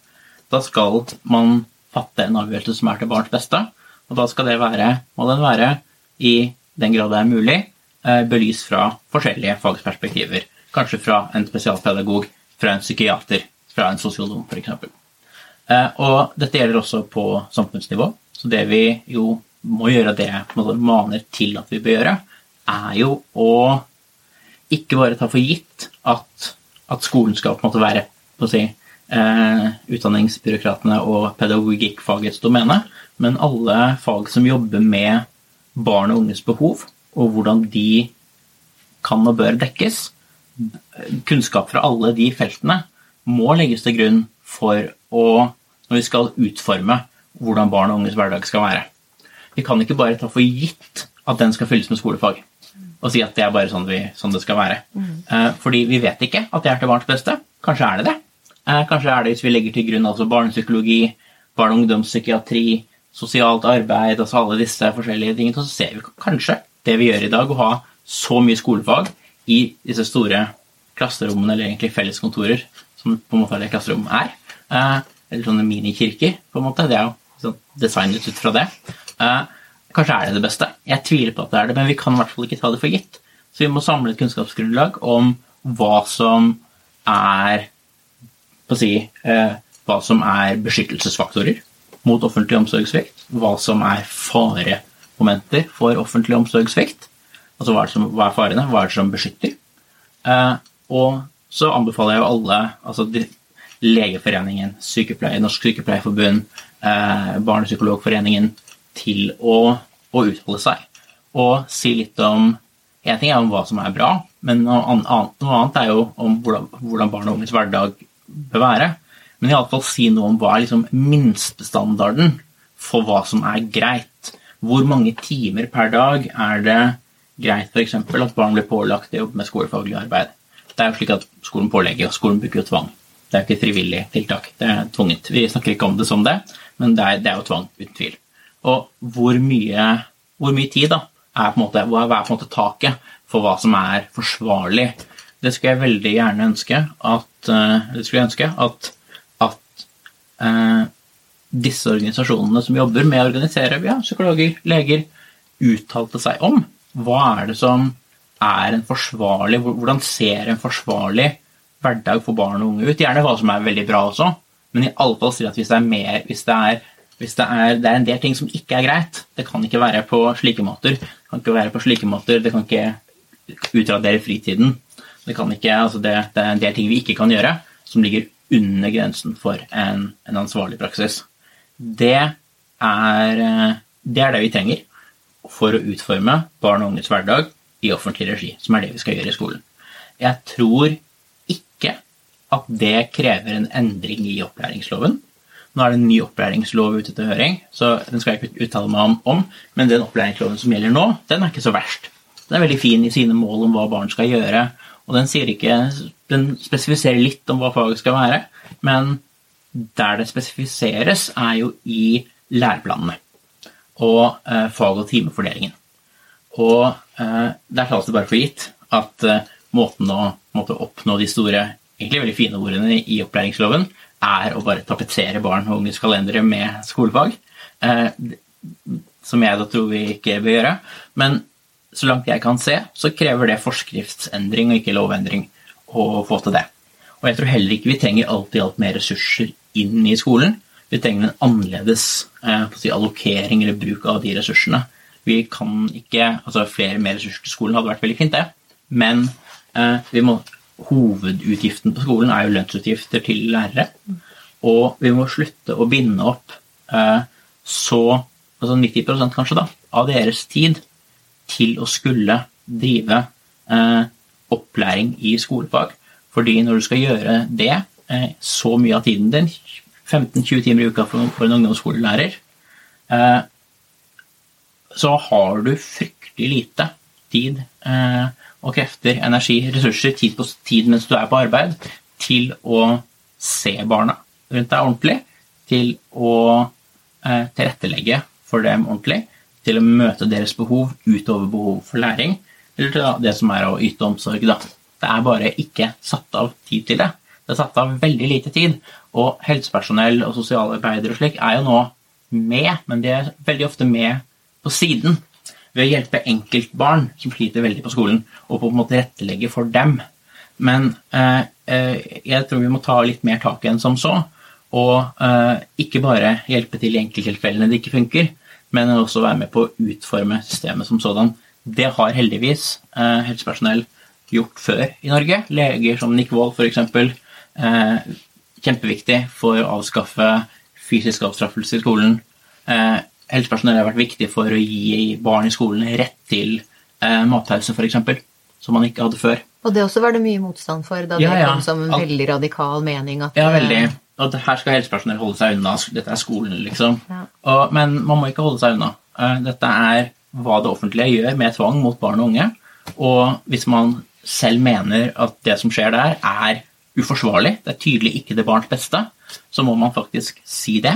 da skal man fatte en avgjørelse som er til barns beste. Og da skal det være, må den være, i den grad det er mulig, eh, belyst fra forskjellige fagsperspektiver. Kanskje fra en spesialpedagog, fra en psykiater, fra en sosionom f.eks. Eh, og dette gjelder også på samfunnsnivå. Så det vi jo må gjøre, det maner til at vi bør gjøre, er jo å ikke bare ta for gitt at, at skolen skal på en måte være på å si, eh, utdanningsbyråkratene og pedagogikkfagets domene, men alle fag som jobber med barn og unges behov, og hvordan de kan og bør dekkes. Kunnskap fra alle de feltene må legges til grunn for å, når vi skal utforme hvordan barn og unges hverdag skal være. Vi kan ikke bare ta for gitt at den skal fylles med skolefag og si at det er bare sånn, vi, sånn det skal være. Mm. Fordi vi vet ikke at det er til barns beste. Kanskje er det det. Eh, kanskje er det hvis vi legger til grunn altså barnepsykologi, barne- og ungdomspsykiatri, sosialt arbeid, altså alle disse forskjellige tingene, så ser vi kanskje det vi gjør i dag, å ha så mye skolefag i disse store klasserommene, eller egentlig felleskontorer, som på en måte det klasserom er. Eh, eller sånne minikirker, på en måte. Det er jo sånn designet ut fra det. Eh, kanskje er det det beste. Jeg tviler på at det er det, men vi kan i hvert fall ikke ta det for gitt. Så vi må samle et kunnskapsgrunnlag om hva som er på å si eh, hva som er beskyttelsesfaktorer mot offentlig omsorgssvikt, hva som er faremomenter for offentlig omsorgssvikt, altså hva er, som, hva er farene, hva er det som beskytter. Eh, og så anbefaler jeg jo alle, altså de, Legeforeningen, sykepleie, Norsk Sykepleierforbund, eh, Barnepsykologforeningen, til å, å uttale seg og si litt om En ting er om hva som er bra, men noe annet, noe annet er jo om hvordan, hvordan barn og unges hverdag bør være. Men iallfall si noe om hva er liksom minstestandarden for hva som er greit. Hvor mange timer per dag er det greit f.eks. at barn blir pålagt å jobbe med skolefaglig arbeid? Det er jo slik at skolen pålegger, og skolen bruker jo tvang. Det er jo ikke frivillig tiltak, det er tvunget. Vi snakker ikke om det som det, men det er, det er jo tvang, uten tvil. Og hvor mye, hvor mye tid da, er måte, hva er på en måte taket for hva som er forsvarlig det skulle jeg veldig gjerne ønske at, det skulle jeg ønske at, at eh, disse organisasjonene som jobber med å organisere ja, psykologer, leger, uttalte seg om. Hva er det som er en forsvarlig Hvordan ser en forsvarlig hverdag for barn og unge ut? Gjerne hva som er veldig bra også, men i alle fall si at hvis det er mer hvis det er, hvis det er, det er en del ting som ikke er greit. Det kan ikke være på slike måter. Det kan ikke være på slike måter, det kan ikke utradere fritiden. Det, ikke, altså det, det, er en del ting vi ikke kan gjøre, som ligger under grensen for en, en ansvarlig praksis. Det er, eh, det er det vi trenger for å utforme barn og unges hverdag i offentlig regi, som er det vi skal gjøre i skolen. Jeg tror ikke at det krever en endring i opplæringsloven. Nå er det en ny opplæringslov ute til høring, så den skal jeg ikke uttale meg om, men den opplæringsloven som gjelder nå, den er ikke så verst. Den er veldig fin i sine mål om hva barn skal gjøre, og den ikke Den spesifiserer litt om hva faget skal være, men der det spesifiseres, er jo i læreplanene og eh, fag- og timefordelingen. Og eh, der tas det bare for gitt at eh, måten å måtte oppnå de store, egentlig veldig fine ordene i opplæringsloven, er å bare tapetsere barn og unges kalendere med skolefag. Eh, som jeg da tror vi ikke bør gjøre. Men så langt jeg kan se, så krever det forskriftsendring og ikke lovendring å få til det. Og jeg tror heller ikke vi trenger alt i alt mer ressurser inn i skolen. Vi trenger en annerledes eh, si, allokering eller bruk av de ressursene. Vi kan ikke, altså Flere mer ressurser til skolen hadde vært veldig fint, det. Men eh, må, hovedutgiften på skolen er jo lønnsutgifter til lærere. Og vi må slutte å binde opp eh, så altså 90% kanskje da, av deres tid til å skulle drive eh, opplæring i skolefag. Fordi når du skal gjøre det eh, så mye av tiden din, 15-20 timer i uka for, for en ungdomsskolelærer, eh, så har du fryktelig lite tid eh, og krefter, energi, ressurser, tid på tid mens du er på arbeid, til å se barna rundt deg ordentlig, til å eh, tilrettelegge for dem ordentlig, til å møte deres behov utover behov for læring, eller til det som er å yte omsorg. Da. Det er bare ikke satt av tid til det. Det er satt av veldig lite tid. Og helsepersonell og sosialarbeidere og slik er jo nå med, men de er veldig ofte med på siden ved å hjelpe enkeltbarn som sliter veldig på skolen, og på en måte rettelegge for dem. Men eh, eh, jeg tror vi må ta litt mer tak enn som så, og eh, ikke bare hjelpe til i enkelttilfellene det ikke funker, men også være med på å utforme systemet som sådan. Det har heldigvis eh, helsepersonell gjort før i Norge. Leger som Nick Wold f.eks. Eh, kjempeviktig for å avskaffe fysisk avstraffelse i skolen. Eh, helsepersonell har vært viktig for å gi barn i skolen rett til eh, matpause, f.eks., som man ikke hadde før. Og det også var det mye motstand for da det ja. kom som en veldig radikal mening. At Ja, eh, veldig. Og her skal helsepersonell holde seg unna. Dette er skolen, liksom. Ja. Og, men man må ikke holde seg unna. Eh, Dette er hva det offentlige gjør med tvang mot barn og unge. Og hvis man selv mener at det som skjer der, er uforsvarlig, det er tydelig ikke det barns beste, så må man faktisk si det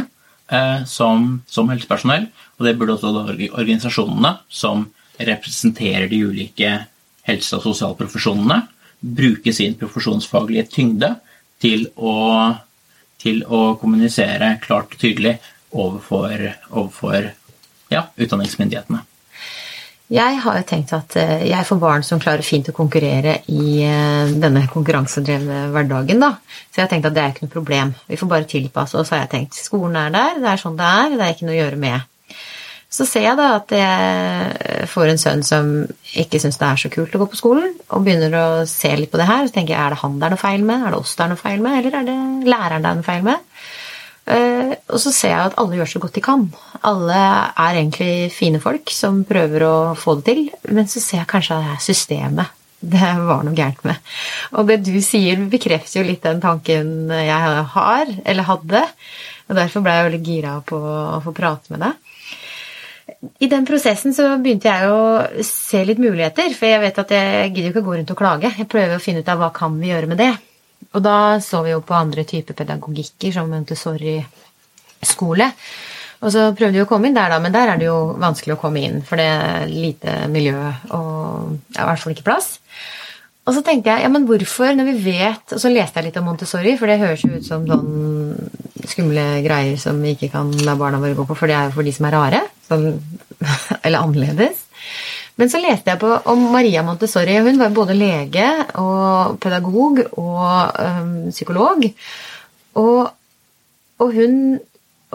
eh, som, som helsepersonell. Og det burde også da organisasjonene som representerer de ulike helse- og sosialprofesjonene, bruke sin profesjonsfaglige tyngde til å, til å kommunisere klart og tydelig overfor, overfor ja, utdanningsmyndighetene. Jeg har jo tenkt at eh, jeg får barn som klarer fint å konkurrere i eh, denne konkurransedrevne hverdagen, da. Så jeg har tenkt at det er ikke noe problem. Vi får bare tilpasse oss, har jeg tenkt. Skolen er der, det er sånn det er, det er ikke noe å gjøre med. Så ser jeg da at jeg får en sønn som ikke syns det er så kult å gå på skolen, og begynner å se litt på det her. Så tenker jeg, er det han det er noe feil med, er det oss det er noe feil med, eller er det læreren det er noe feil med? Eh, og så ser jeg at alle gjør så godt de kan. Alle er egentlig fine folk som prøver å få det til, men så ser jeg kanskje at det er systemet det var noe gærent med. Og det du sier, bekrefter jo litt den tanken jeg har, eller hadde. Og derfor ble jeg veldig gira på å få prate med deg. I den prosessen så begynte jeg å se litt muligheter, for jeg vet at jeg gidder ikke å gå rundt og klage. Jeg prøver å finne ut av hva kan vi gjøre med det. Og da så vi jo på andre typer pedagogikker, som Montessori-skole. Og så prøvde vi å komme inn der, da, men der er det jo vanskelig å komme inn, for det er lite miljø og i hvert fall ikke plass. Og så tenkte jeg, ja, men hvorfor, når vi vet Og så leste jeg litt om Montessori, for det høres jo ut som sånn skumle greier som vi ikke kan la barna våre gå på, for det er jo for de som er rare. Sånn, eller annerledes. Men så leste jeg på om Maria Montessori. Hun var både lege og pedagog og øhm, psykolog. Og, og hun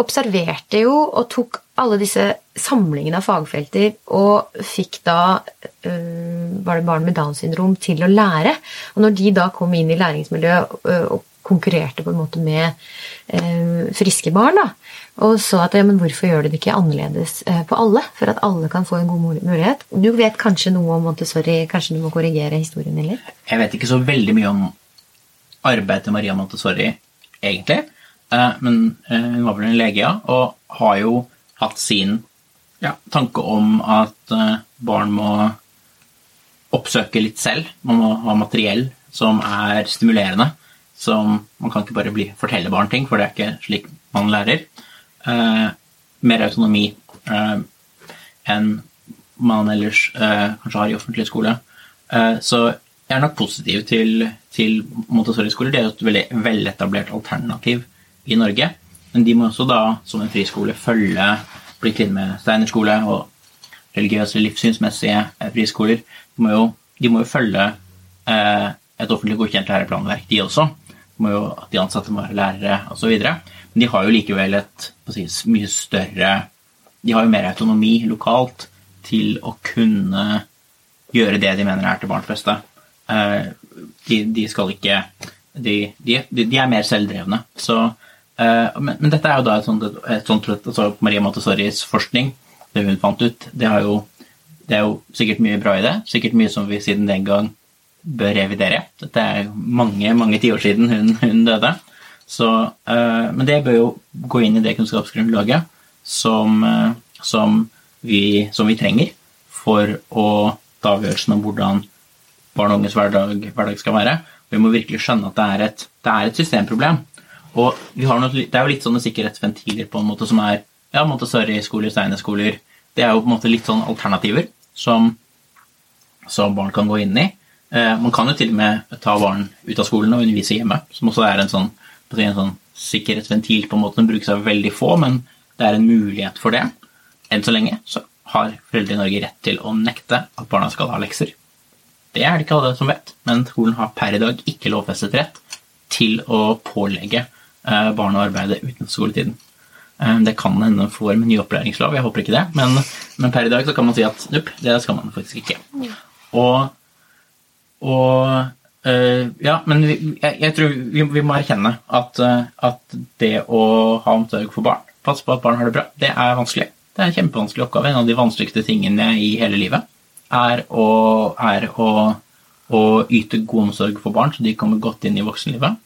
observerte jo og tok alle disse samlingene av fagfelter og fikk da øh, Var det barn med Downs syndrom til å lære? Og når de da kom inn i læringsmiljøet øh, og konkurrerte på en måte med øh, friske barn, da, og så at ja, men hvorfor gjør de det ikke annerledes på alle? For at alle kan få en god mulighet. Du vet kanskje noe om Montessori, kanskje du må korrigere historien din litt? Jeg vet ikke så veldig mye om arbeidet til Maria Montessori, egentlig. Eh, Men eh, hun var vel en lege, ja, og har jo hatt sin ja, tanke om at eh, barn må oppsøke litt selv. Man må ha materiell som er stimulerende. Som Man kan ikke bare bli, fortelle barn ting, for det er ikke slik man lærer. Eh, mer autonomi eh, enn man ellers eh, kanskje har i offentlig skole. Eh, så jeg er nok positiv til, til Montessori-skoler. Det er jo et veldig veletablert alternativ i Norge. Men de må også da, som en friskole, følge bli kvitt med Steinerskole og religiøse, livssynsmessige eh, friskoler. De må jo, de må jo følge eh, et offentlig godkjent læreplanverk, de også. De må jo, de ansatte må være lærere osv. Men de har jo likevel et si, mye større De har jo mer autonomi lokalt til å kunne gjøre det de mener er til barns beste. Eh, de, de skal ikke de, de, er mer selvdrevne. Så, men, men dette er jo da et sånt, et sånt altså Maria Montessoris forskning, det hun fant ut, det, jo, det er jo sikkert mye bra i det. Sikkert mye som vi siden den gang bør revidere. Dette er mange mange tiår siden hun, hun døde. Så, uh, men det bør jo gå inn i det kunnskapsgrunnlaget som, uh, som, vi, som, vi, trenger for å ta avgjørelsen om hvordan barn og unges hverdag, hverdag, skal være. Vi må virkelig skjønne at det er et, det er et systemproblem. Og noe, det er jo litt sånne sikkerhetsventiler på en måte som er ja, Montessori-skoler, Steine-skoler Det er jo på en måte litt sånn alternativer som, som barn kan gå inn i. Eh, man kan jo til og med ta barn ut av skolen og undervise hjemme, som også er en sånn, en sånn sikkerhetsventil på en måte. Den brukes av veldig få, men det er en mulighet for det. Enn så lenge så har foreldre i Norge rett til å nekte at barna skal ha lekser. Det er det ikke alle som vet, men skolen har per i dag ikke lovfestet rett til å pålegge eh, barn å arbeide utenfor skoletiden. Eh, det kan hende får med ny opplæringslov, jeg håper ikke det. Men, men, per i dag så kan man si at nupp, det skal man faktisk ikke. Og, og øh, Ja, men vi, jeg, jeg, tror vi, vi, må erkjenne at, at det å ha omsorg for barn, passe på at barn har det bra, det er vanskelig. Det er en kjempevanskelig oppgave. En av de vanskeligste tingene i hele livet er å, er å, å yte god omsorg for barn, så de kommer godt inn i voksenlivet.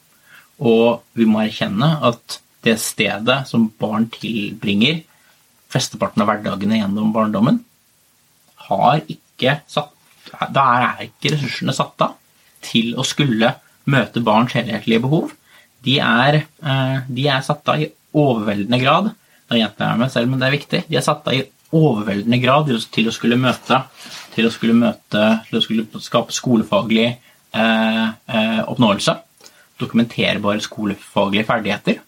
Og vi må erkjenne at det stedet som barn tilbringer flesteparten av hverdagene gjennom barndommen, har ikke satt Da er ikke ressursene satt av til å skulle møte barns helhetlige behov. De er, eh, de er satt av i overveldende grad Da gjentar jeg meg selv, men det er viktig. De er satt av i overveldende grad til å skulle møte til å skulle møte til å skulle skape skolefaglig eh, eh, oppnåelse. Dokumenterbare skolefaglige ferdigheter.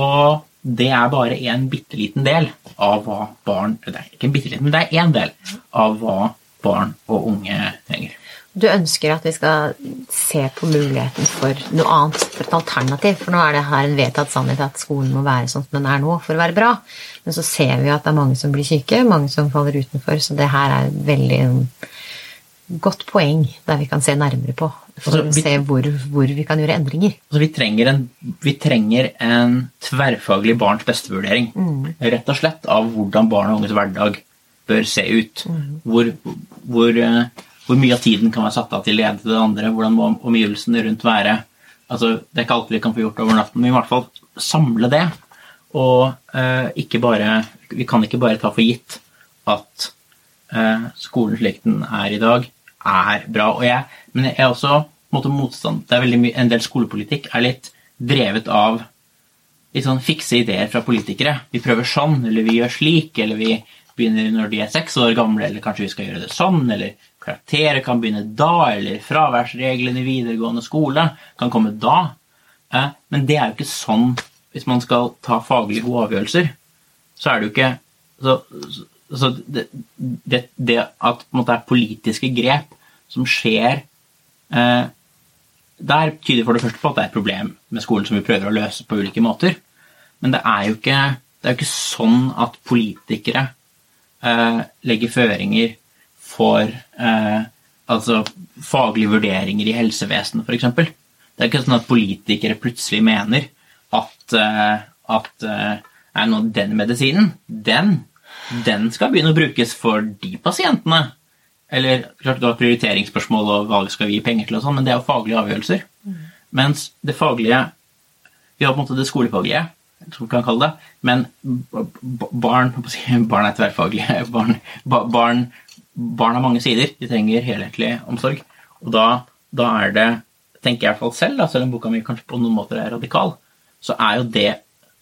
Og det er bare en bitte liten del av hva barn Det er ikke en bitte liten, men det er én del av hva barn og unge trenger. Du ønsker at vi skal se på muligheten for noe annet, for et alternativ. For nå er det her en vedtatt sannhet at skolen må være sånn som den er nå for å være bra. Men så ser vi at det er mange som blir syke, mange som faller utenfor. Så det her er veldig godt poeng der vi kan se nærmere på. For altså, vi, å se hvor, hvor, vi kan gjøre endringer. Altså, vi, trenger en, vi, trenger en, tverrfaglig barns beste-vurdering. Mm. Rett og slett av hvordan barn og unges hverdag bør se ut. Mm. Hvor, hvor, eh, hvor, mye av tiden kan være satt av til det ene til det andre. Hvordan må omgivelsene rundt være. Altså, det er ikke alt vi kan få gjort over natten, men i hvert fall samle det. Og eh, ikke bare Vi kan ikke bare ta for gitt at eh, skolen slik den er i dag, er bra. Jeg, men jeg er også måte, motstand det er veldig mye, En del skolepolitikk er litt drevet av litt sånn fikse ideer fra politikere. Vi prøver sånn, eller vi gjør slik, eller vi begynner når de er seks år gamle, eller kanskje vi skal gjøre det sånn, eller karakterer kan begynne da, eller fraværsreglene i videregående skole kan komme da. Men det er jo ikke sånn hvis man skal ta faglige gode avgjørelser. Så er det jo ikke så, så det, det, det, at det er politiske grep som skjer eh, Der tyder for det første på at det er et problem med skolen som vi prøver å løse på ulike måter. Men det er jo ikke, det er jo ikke sånn at politikere eh, legger føringer for eh, altså faglige vurderinger i helsevesenet, f.eks. Det er ikke sånn at politikere plutselig mener at, eh, at eh, nå, den medisinen, den den skal begynne å brukes for de pasientene. Eller klart det var prioriteringsspørsmål og hva skal vi gi penger til, og sånn, men det er jo faglige avgjørelser. Mm. Mens det faglige Vi har på en måte det skolefaglige, som vi kan kalle det, men barn Barn er tverrfaglige. Barn, barn, barn har mange sider. De trenger helhetlig omsorg. Og da, da er det, tenker jeg i hvert fall selv, da, selv om boka mi kanskje på noen måter er radikal, så er jo det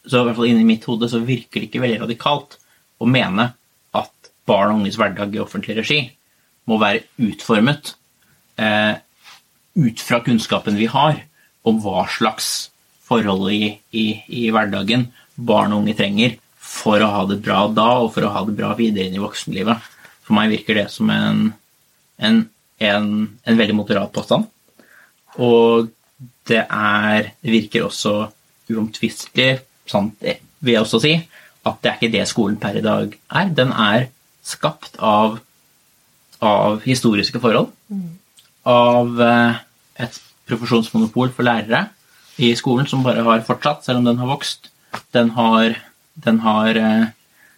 så i hvert fall inni mitt hode så virker det ikke veldig radikalt å mene at barn og unges hverdag i offentlig regi må være utformet eh, ut fra kunnskapen vi har om hva slags forhold i, i, i, hverdagen barn og unge trenger for å ha det bra da og for å ha det bra videre inn i voksenlivet. For meg virker det som en, en, en, en veldig moderat påstand. Og det er virker også uomtvistelig, sant, vil jeg også si, at det er ikke det skolen per i dag er. Den er skapt av, av historiske forhold. Av eh, et profesjonsmonopol for lærere i skolen som bare har fortsatt, selv om den har vokst. Den har, den har eh,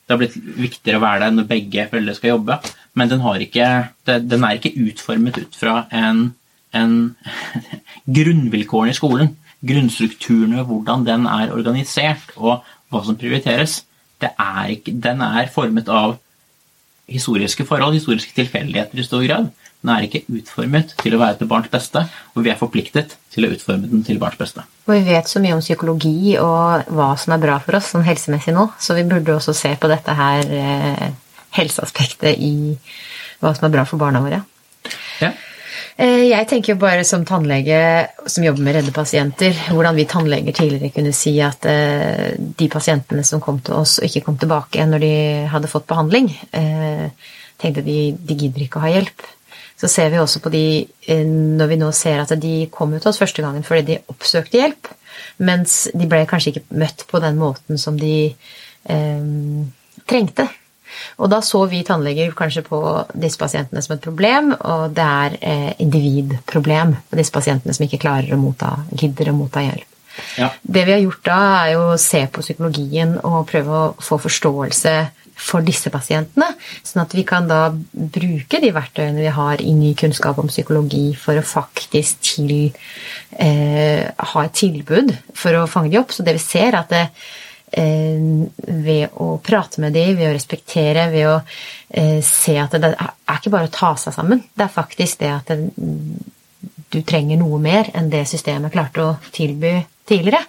Det har blitt viktigere å være der når begge foreldre skal jobbe. men den, ikke, den, er ikke utformet ut fra en, en grunnvilkårene i skolen. Grunnstrukturene, hvordan den er organisert, og hva som prioriteres. Er ikke, den er formet av historiske forhold, historiske tilfeldigheter i stor grad. Den er ikke utformet til å være til barns beste, og vi er forpliktet til å utforme den til barns beste. Og vi vet så mye om psykologi og hva som er bra for oss sånn helsemessig nå, så vi burde også se på dette her eh, helseaspektet i hva som er bra for barna våre. Ja. Eh, jeg tenker jo bare som tannlege som jobber med redde pasienter, hvordan vi tannleger tidligere kunne si at eh, de pasientene som kom til oss og ikke kom tilbake når de hadde fått behandling, eh, tenkte de de gidder ikke å ha hjelp så ser vi også på de når vi nå ser at de kom til oss første gangen fordi de oppsøkte hjelp, mens de ble kanskje ikke møtt på den måten som de eh, trengte. Og da så vi tannleger kanskje på disse pasientene som et problem, og det er eh, individproblem på disse pasientene som ikke klarer å motta, gidder å motta hjelp. Ja. Det vi har gjort da, er jo å se på psykologien og prøve å få forståelse for disse pasientene. Sånn at vi kan da bruke de verktøyene vi har i ny kunnskap om psykologi for å faktisk til, eh, ha et tilbud for å fange de opp. Så det vi ser, er at det, ved å prate med dem, ved å respektere, ved å eh, se at det er ikke bare å ta seg sammen. Det er faktisk det at det, du trenger noe mer enn det systemet klarte å tilby tidligere.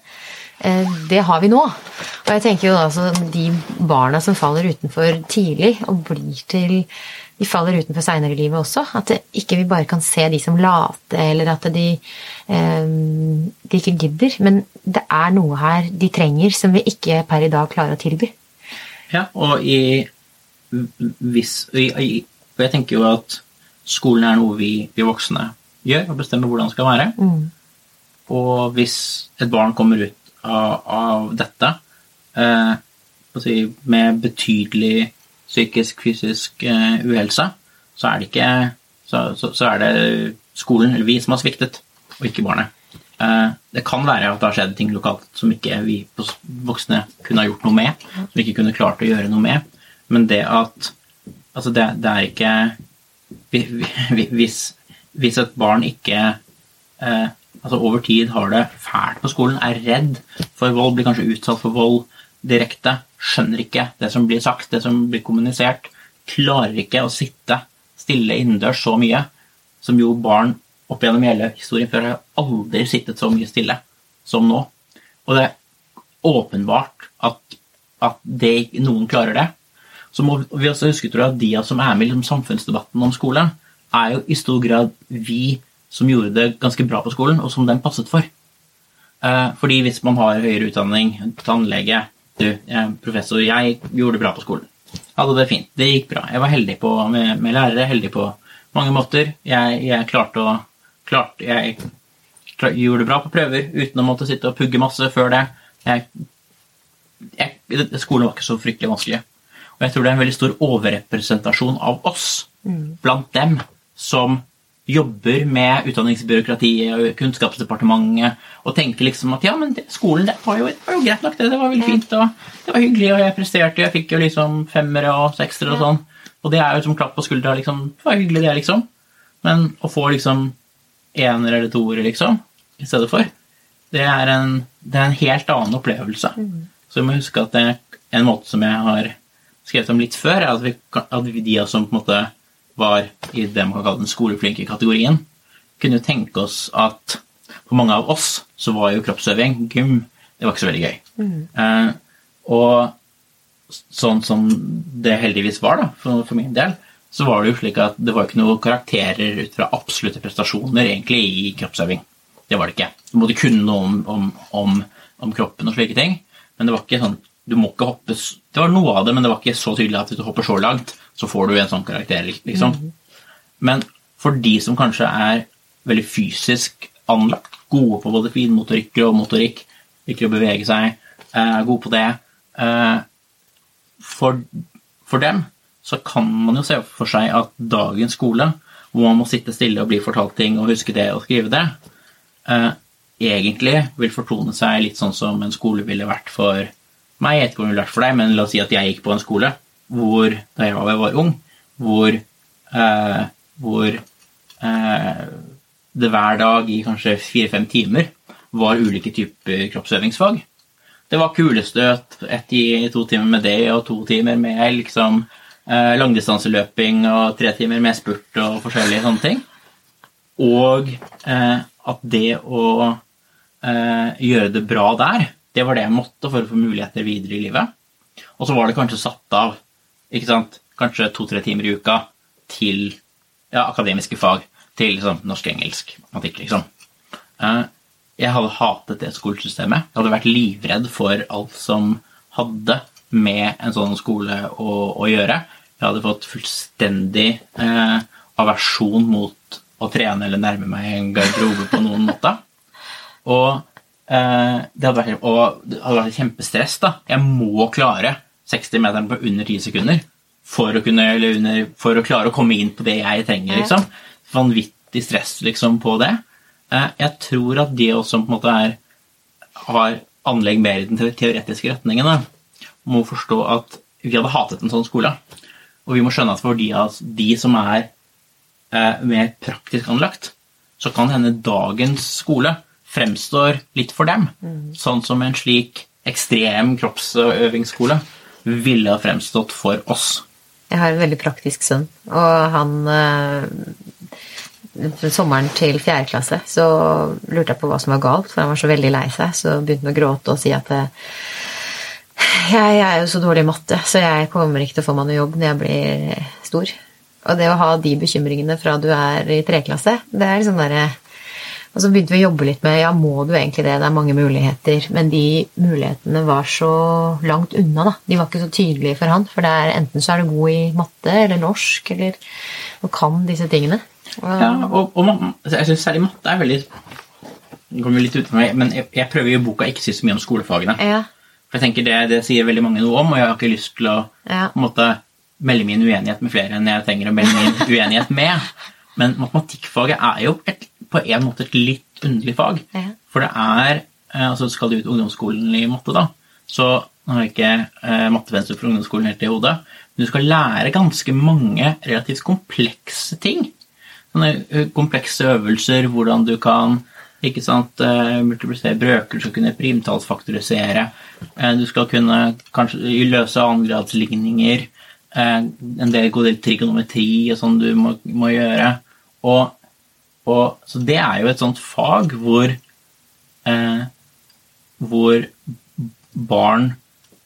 Eh, det har vi nå. Og jeg tenker jo altså de barna som faller utenfor tidlig og blir til De faller utenfor seinere i livet også. At ikke vi bare kan se de som late, eller at de, eh, de ikke gidder. Men det er noe her de trenger som vi ikke per i dag klarer å tilby. Ja, og i hvis Og jeg tenker jo at skolen er noe vi, vi voksne gjør, og bestemmer hvordan det skal være. Mm. Og hvis et barn kommer ut av, av dette eh, med betydelig psykisk, fysisk eh, uhelse, så er det ikke så, så, så, er det skolen eller vi som har sviktet, og ikke barnet. Eh, det kan være at det har skjedd ting lokalt som ikke vi voksne kunne ha gjort noe med, som vi ikke kunne klart å gjøre noe med, men det at Altså, det, det er ikke hvis, hvis, et barn ikke eh, altså over tid har det fælt på skolen, er redd for vold, blir kanskje utsatt for vold direkte, skjønner ikke det som blir sagt, det som blir kommunisert, klarer ikke å sitte stille innendørs så mye, som jo barn opp gjennom hele historien før har aldri sittet så mye stille som nå. Og det er åpenbart at, at det, noen klarer det. Så må vi også huske tror jeg, at de som er med i liksom, samfunnsdebatten om skolen, er jo i stor grad vi som gjorde det ganske bra på skolen, og som den passet for. Eh, fordi hvis man har høyere utdanning, tannlege, du, professor, jeg gjorde det bra på skolen. Hadde det fint. Det gikk bra. Jeg var heldig på, med, med lærere, heldig på mange måter. Jeg, jeg klarte å klart, Jeg klart, gjorde det bra på prøver uten å måtte sitte og pugge masse før det. Jeg, jeg, skolen var ikke så fryktelig vanskelig. Og jeg tror det er en veldig stor overrepresentasjon av oss mm. blant dem som jobber med utdanningsbyråkratiet og Kunnskapsdepartementet og tenker liksom at ja, men det, skolen det var, jo, det var, jo, greit nok, det. Det var veldig fint, og det var hyggelig, og jeg presterte, jeg fikk jo liksom femmere og sekstere og sånn. Og det er jo som klapp på skuldra, liksom. Det var hyggelig, det, liksom. Men å få liksom ener eller toere, liksom, i stedet for, det er en, det er en helt annen opplevelse. Mm. Så vi må huske at det en måte som jeg har skrevet om litt før, er at, vi, at vi, de som på en måte var i det man kan kalle den skoleflinke-kategorien, kunne jo tenke oss at for mange av oss så var jo kroppsøving, gym, det var ikke så veldig gøy. Mm. Eh, og sånn som det heldigvis var, da, for, for, min del, så var det jo slik at det var ikke noen karakterer ut fra absolutte prestasjoner egentlig i kroppsøving. Det var det ikke. Du måtte kunne noe om, om, om, om kroppen og slike ting, men det var ikke sånn du må ikke hoppe Det var noe av det, men det var ikke så tydelig at hvis du hopper så langt, så får du en sånn karakter, liksom. Mm. Men for de som kanskje er veldig fysisk anlagt, gode på både finmotorikk og motorikk, liker å bevege seg, er gode på det eh, for, for, dem så kan man jo se for seg at dagens skole, hvor man må sitte stille og bli fortalt ting og huske det og skrive det, eh, egentlig vil fortone seg litt sånn som en skole ville vært for meg. Jeg vet ikke om det ville vært for deg, men la oss si at jeg gikk på en skole hvor, da jeg var ung, hvor eh, hvor eh, det hver dag i kanskje fire-fem timer var ulike typer kroppsøvingsfag. Det var kulestøt, ett i to timer med det og to timer med liksom eh, langdistanseløping og tre timer med spurt og forskjellige sånne ting. Og eh, at det å eh, gjøre det bra der, det var det jeg måtte for å få muligheter videre i livet. Og så var det kanskje satt av ikke sant, kanskje to-tre timer i uka til ja, akademiske fag. Til liksom, norsk-engelsk matematikk, liksom. Eh, jeg hadde hatet det skolesystemet. Jeg hadde vært livredd for alt som hadde med en sånn skole å, å gjøre. Jeg hadde fått fullstendig eh, aversjon mot å trene eller nærme meg en garderobe på noen måte. Og, eh, det hadde vært, og det hadde vært kjempestress. da. Jeg må klare 60-meteren på under 10 sekunder for å, kunne, under, for å klare å komme inn på det jeg trenger. liksom. Vanvittig stress liksom, på det. Eh, jeg tror at de også på en måte er, har anlegg mer i den teoretiske retningen, da, må forstå at vi hadde hatet en sånn skole. Og vi må skjønne at for de, de som er eh, mer praktisk anlagt, så kan hende dagens skole fremstår litt for dem. Mm. Sånn som en slik ekstrem kroppsøvingsskole ville ha fremstått for oss. Jeg har en veldig praktisk sønn, og han eh, Sommeren til fjerde klasse så lurte jeg på hva som var galt, for han var så veldig lei seg. Så begynte han å gråte og si at jeg, jeg, er jo så dårlig i matte, så jeg kommer ikke til å få meg noe jobb når jeg blir stor. Og det å ha de bekymringene fra du er i treklasse, det er liksom derre og så begynte vi å jobbe litt med ja, må du egentlig det, det er mange muligheter. Men de mulighetene var så langt unna. da. De var ikke så tydelige for han. For det er, enten så er du god i matte eller norsk eller og kan disse tingene. Og, ja, og, og altså, jeg syns særlig matte er veldig kommer litt ut for meg, men jeg, jeg prøver i boka ikke å si så mye om skolefagene. Ja. For jeg tenker det, det, sier veldig mange noe om, og jeg har ikke lyst til å ja. måte, melde min uenighet med flere enn jeg trenger å melde min uenighet med. Men matematikkfaget er jo et på en måte et litt underlig fag. Ja. For det er eh, altså Skal du ut ungdomsskolen i matte, da, så nå har jeg ikke eh, mattevenstre for ungdomsskolen helt i hodet, men du skal lære ganske mange relativt komplekse ting. Sånne eh, komplekse øvelser, hvordan du kan ikke sant, uh, multiplisere brøker, du skal kunne primtallsfaktorisere, du skal kunne kanskje løse annengradsligninger, en del god del trigonometri og sånn du må, må gjøre. Og og, så det er jo et sånt fag hvor, eh, hvor barn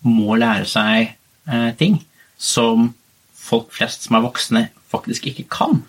må lære seg eh, ting som folk flest som er voksne, faktisk ikke kan.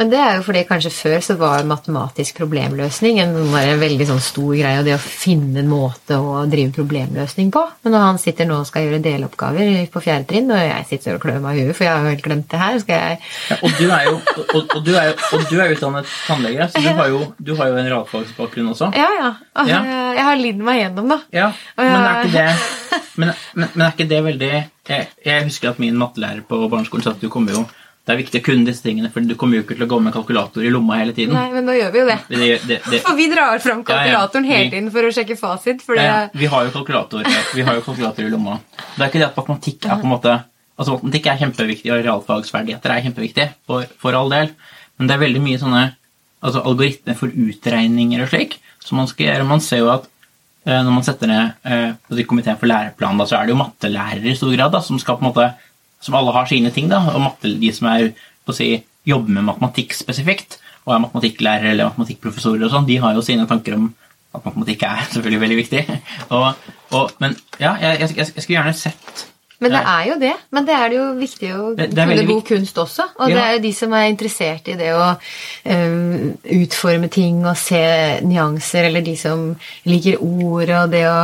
Men det er jo fordi kanskje før så var matematisk problemløsning en, en veldig sånn stor greie, og det å finne en måte å drive problemløsning på. Men når han sitter nå og skal gjøre deloppgaver på fjerde trinn, og jeg sitter og klør meg i huet, for jeg har jo helt glemt det her skal jeg... Ja, og, du er jo, og, og, du er jo, og du er utdannet tannlege, så du har jo, du har jo en realfagsbakgrunn også. Ja, ja. ja. Jeg har lidd meg gjennom, da. Ja, men er ikke det, men, men, men er ikke det veldig jeg, jeg husker at min mattelærer på barneskolen sa at du kommer jo det er viktig å kunne disse tingene, for du kommer jo ikke til å gå med kalkulator i lomma hele tiden. Nei, men nå gjør vi jo det. det, det, det for vi drar fram kalkulatoren ja, ja. hele tiden for å sjekke fasit. Ja, vi har jo kalkulator Vi har jo kalkulator i lomma. Det er ikke det at matematikk er på en måte Altså Matematikk er kjempeviktig, og realfagsferdigheter er kjempeviktig, for, for, all del. Men det er veldig mye sånne altså algoritmer for utregninger og slik som man skal gjøre. Man ser jo at eh, når man setter ned eh, komiteen for læreplan, da, så er det jo mattelærere i stor grad da, som skal på en måte som alle har sine ting, da, og matte, de som er, si, jobber med matematikk spesifikt, og er matematikklærere eller matematikkprofessorer og sånn, de har jo sine tanker om at matematikk er selvfølgelig veldig viktig. Og, og, men ja, jeg, jeg, jeg, skulle gjerne sett men det er jo det. Men det er det jo viktig å kunne god kunst også. Og ja. det er jo de som er interessert i det å um, utforme ting og se nyanser, eller de som liker ord og det å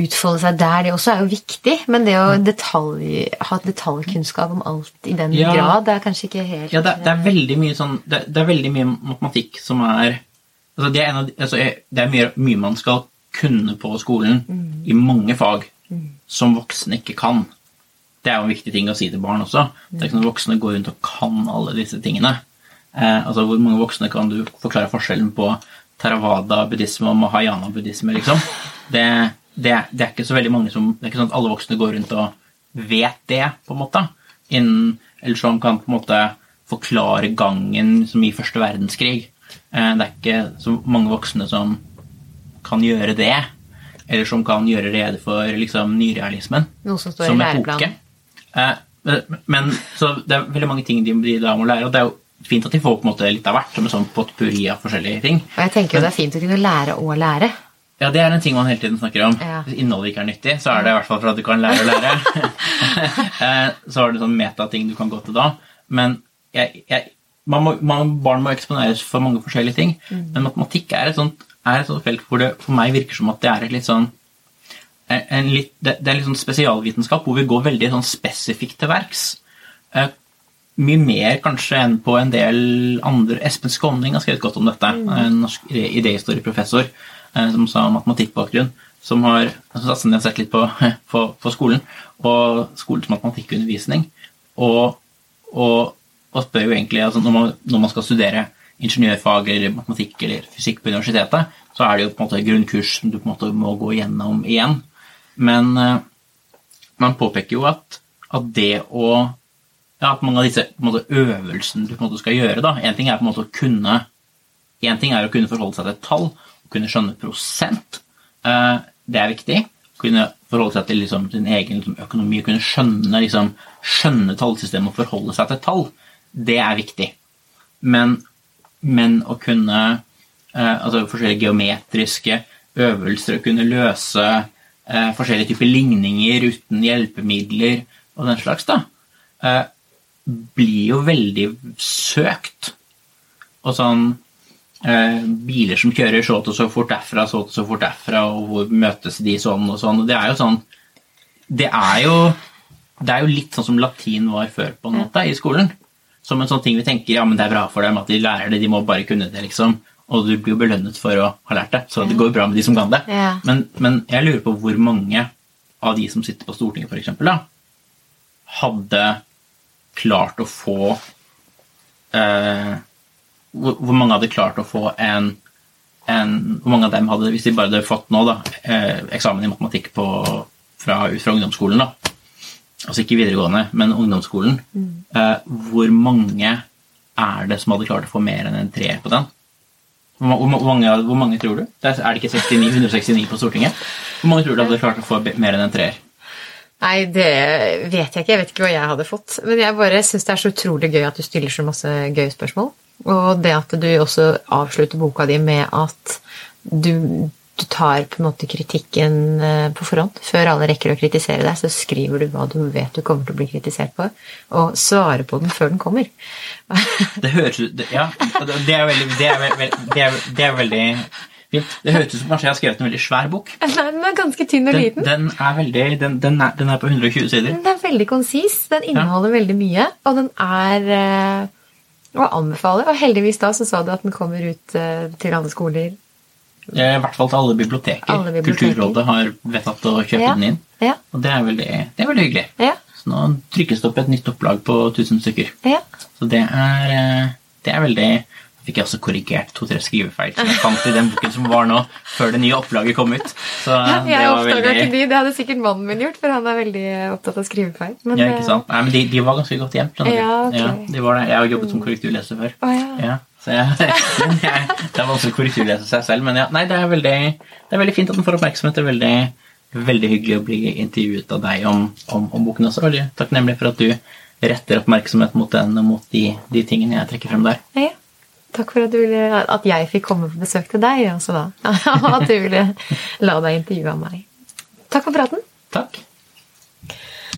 utfolde seg der, det også er jo viktig. Men det å detalj, ha detaljkunnskap om alt i den ja, grad, det er kanskje ikke helt Ja, det, det er veldig mye sånn det, det, er veldig mye matematikk som er altså Det er, av, altså det er mye, mye, man skal kunne på skolen mm. i mange fag mm. som voksne ikke kan. Det er jo en viktig ting å si til barn også. Det er ikke sånn at Voksne går rundt og kan alle disse tingene. Eh, altså Hvor mange voksne kan du forklare forskjellen på Theravada-buddhisme og mahayana-buddhisme? liksom? Det, det, det, er ikke så veldig mange som Det er ikke sånn at alle voksne går rundt og vet det, på en måte. Innen, eller som kan på en måte forklare gangen som i første verdenskrig. Eh, det er ikke så mange voksne som kan gjøre det. Eller som kan gjøre rede for liksom, nyrealismen. Noe som står som i læreplanen. Eh, men så det er veldig mange ting de, de da må lære, og det er jo fint at de får på en måte litt av hvert, som en sånn potpurri av forskjellige ting. Og jeg tenker jo det er fint å kunne lære og lære. Ja, det er en ting man hele tiden snakker om. Ja. Hvis innholdet ikke er nyttig, så er det i hvert fall for at du kan lære å lære. Eh, så har du sånn metating du kan gå til da. Men jeg, jeg, man må, man, barn må eksponeres for mange forskjellige ting. Men matematikk er et, sånt, er et sånt felt hvor det for meg virker som at det er et litt sånn en, en litt, det, det er litt sånn spesialvitenskap hvor vi går veldig sånn spesifikt til verks. Uh, mye mer kanskje enn på en del andre Espen Skåning har skrevet godt om dette. En norsk idéhistorieprofessor eh, som sa matematikkbakgrunn. Som har, som har sett litt på, på, på skolen og skolens matematikkundervisning. Og, og, og spør jo egentlig altså når, man, når man skal studere ingeniørfag eller matematikk eller fysikk på universitetet, så er det jo på en måte grunnkurs som du på en måte må gå gjennom igjen. Men eh, man påpeker jo at, at det å ja, at mange av disse måte, øvelsene du på en måte skal gjøre da, En ting er på en måte å kunne en ting er å kunne forholde seg til et tall, å kunne skjønne prosent. Eh, det er viktig. Å Kunne forholde seg til liksom, sin egen liksom, økonomi, kunne skjønne, liksom, skjønne tallsystemet og forholde seg til tall. Det er viktig. Men, men å kunne eh, altså forskjellige geometriske øvelser, å kunne løse eh, forskjellige typer ligninger uten hjelpemidler og den slags, da, blir jo veldig søkt. Og sånn Biler som kjører så og så fort derfra, så og så fort derfra, og hvor møtes de sånn og sånn. og Det er jo sånn Det er jo, det er jo litt sånn som latin var før på en måte i skolen. Som en sånn ting vi tenker ja, men det er bra for dem at de lærer det, de må bare kunne det, liksom. Og du blir jo belønnet for å ha lært det, så det går bra med de som kan det. Ja. Men, men jeg lurer på hvor mange av de som sitter på Stortinget, da, hadde klart å få eh, hvor, mange hadde klart å få en, en Hvor mange av dem hadde, hvis de bare hadde fått nå, da, eh, eksamen i matematikk på, fra, ut fra ungdomsskolen, da, altså ikke videregående, men ungdomsskolen, eh, hvor mange er det som hadde klart å få mer enn en treer på den? Hvor, hvor, mange, hvor mange tror du? Det er det ikke 69, 169 på Stortinget? Hvor mange tror du hadde klart å få mer enn en treer? Nei, det vet jeg ikke. Jeg vet ikke hva jeg hadde fått. Men jeg bare syns det er så utrolig gøy at du stiller så masse gøye spørsmål. Og det at du også avslutter boka di med at du, du tar på en måte kritikken eh, på forhånd. Før alle rekker å kritisere deg, så skriver du hva du vet du kommer til å bli kritisert på, og svarer på den før den kommer. Det høres ut Ja, det er veldig, det er, ve- ve- det er, det er veldig. Det høres ut som kanskje jeg har skrevet en veldig svær bok. Nei, Den er ganske tynn og Den, liten. den er veldig den, den, er, den er på 120 sider. Den er veldig konsis. Den inneholder veldig mye, og den er eh, anbefaler. Og heldigvis da så sa du at den kommer ut eh, til alle skoler. I hvert fall til alle biblioteker. Alle biblioteker. Kulturrådet har vedtatt å kjøpe Ja. den inn. Ja, Og det er veldig, det er veldig hyggelig. ja, Så nå trykkes det opp et nytt opplag på 1000 stykker. ja. Så det er, eh, det er veldig fikk jeg også korrigert to-tre skrivefeil som jeg fant i den boken som var nå, før det nye opplaget kom ut. Så Ja, jeg oppdaga veldig ikke de. Det hadde sikkert mannen min gjort, for han er veldig opptatt av skrivefeil. Men, Ja, ikke sant? Nei, men de, de var ganske godt gjemt. Ja, okay. Ja, de var det. Jeg har jobbet som korrekturleser før. Oh, ja. Ja, så jeg, jeg, det er vanskelig å korrekturlese seg selv, men ja, nei, det er veldig, det er veldig fint at den får oppmerksomhet. Det er veldig, veldig hyggelig å bli intervjuet av deg om, om, om boken også. Veldig takknemlig for at du retter oppmerksomhet mot den og mot de, de tingene jeg trekker frem der. Ja. Takk for at, ville, at jeg fikk komme på besøk til deg også, da. Og at du ville la deg intervjue av meg. Takk for praten. Takk.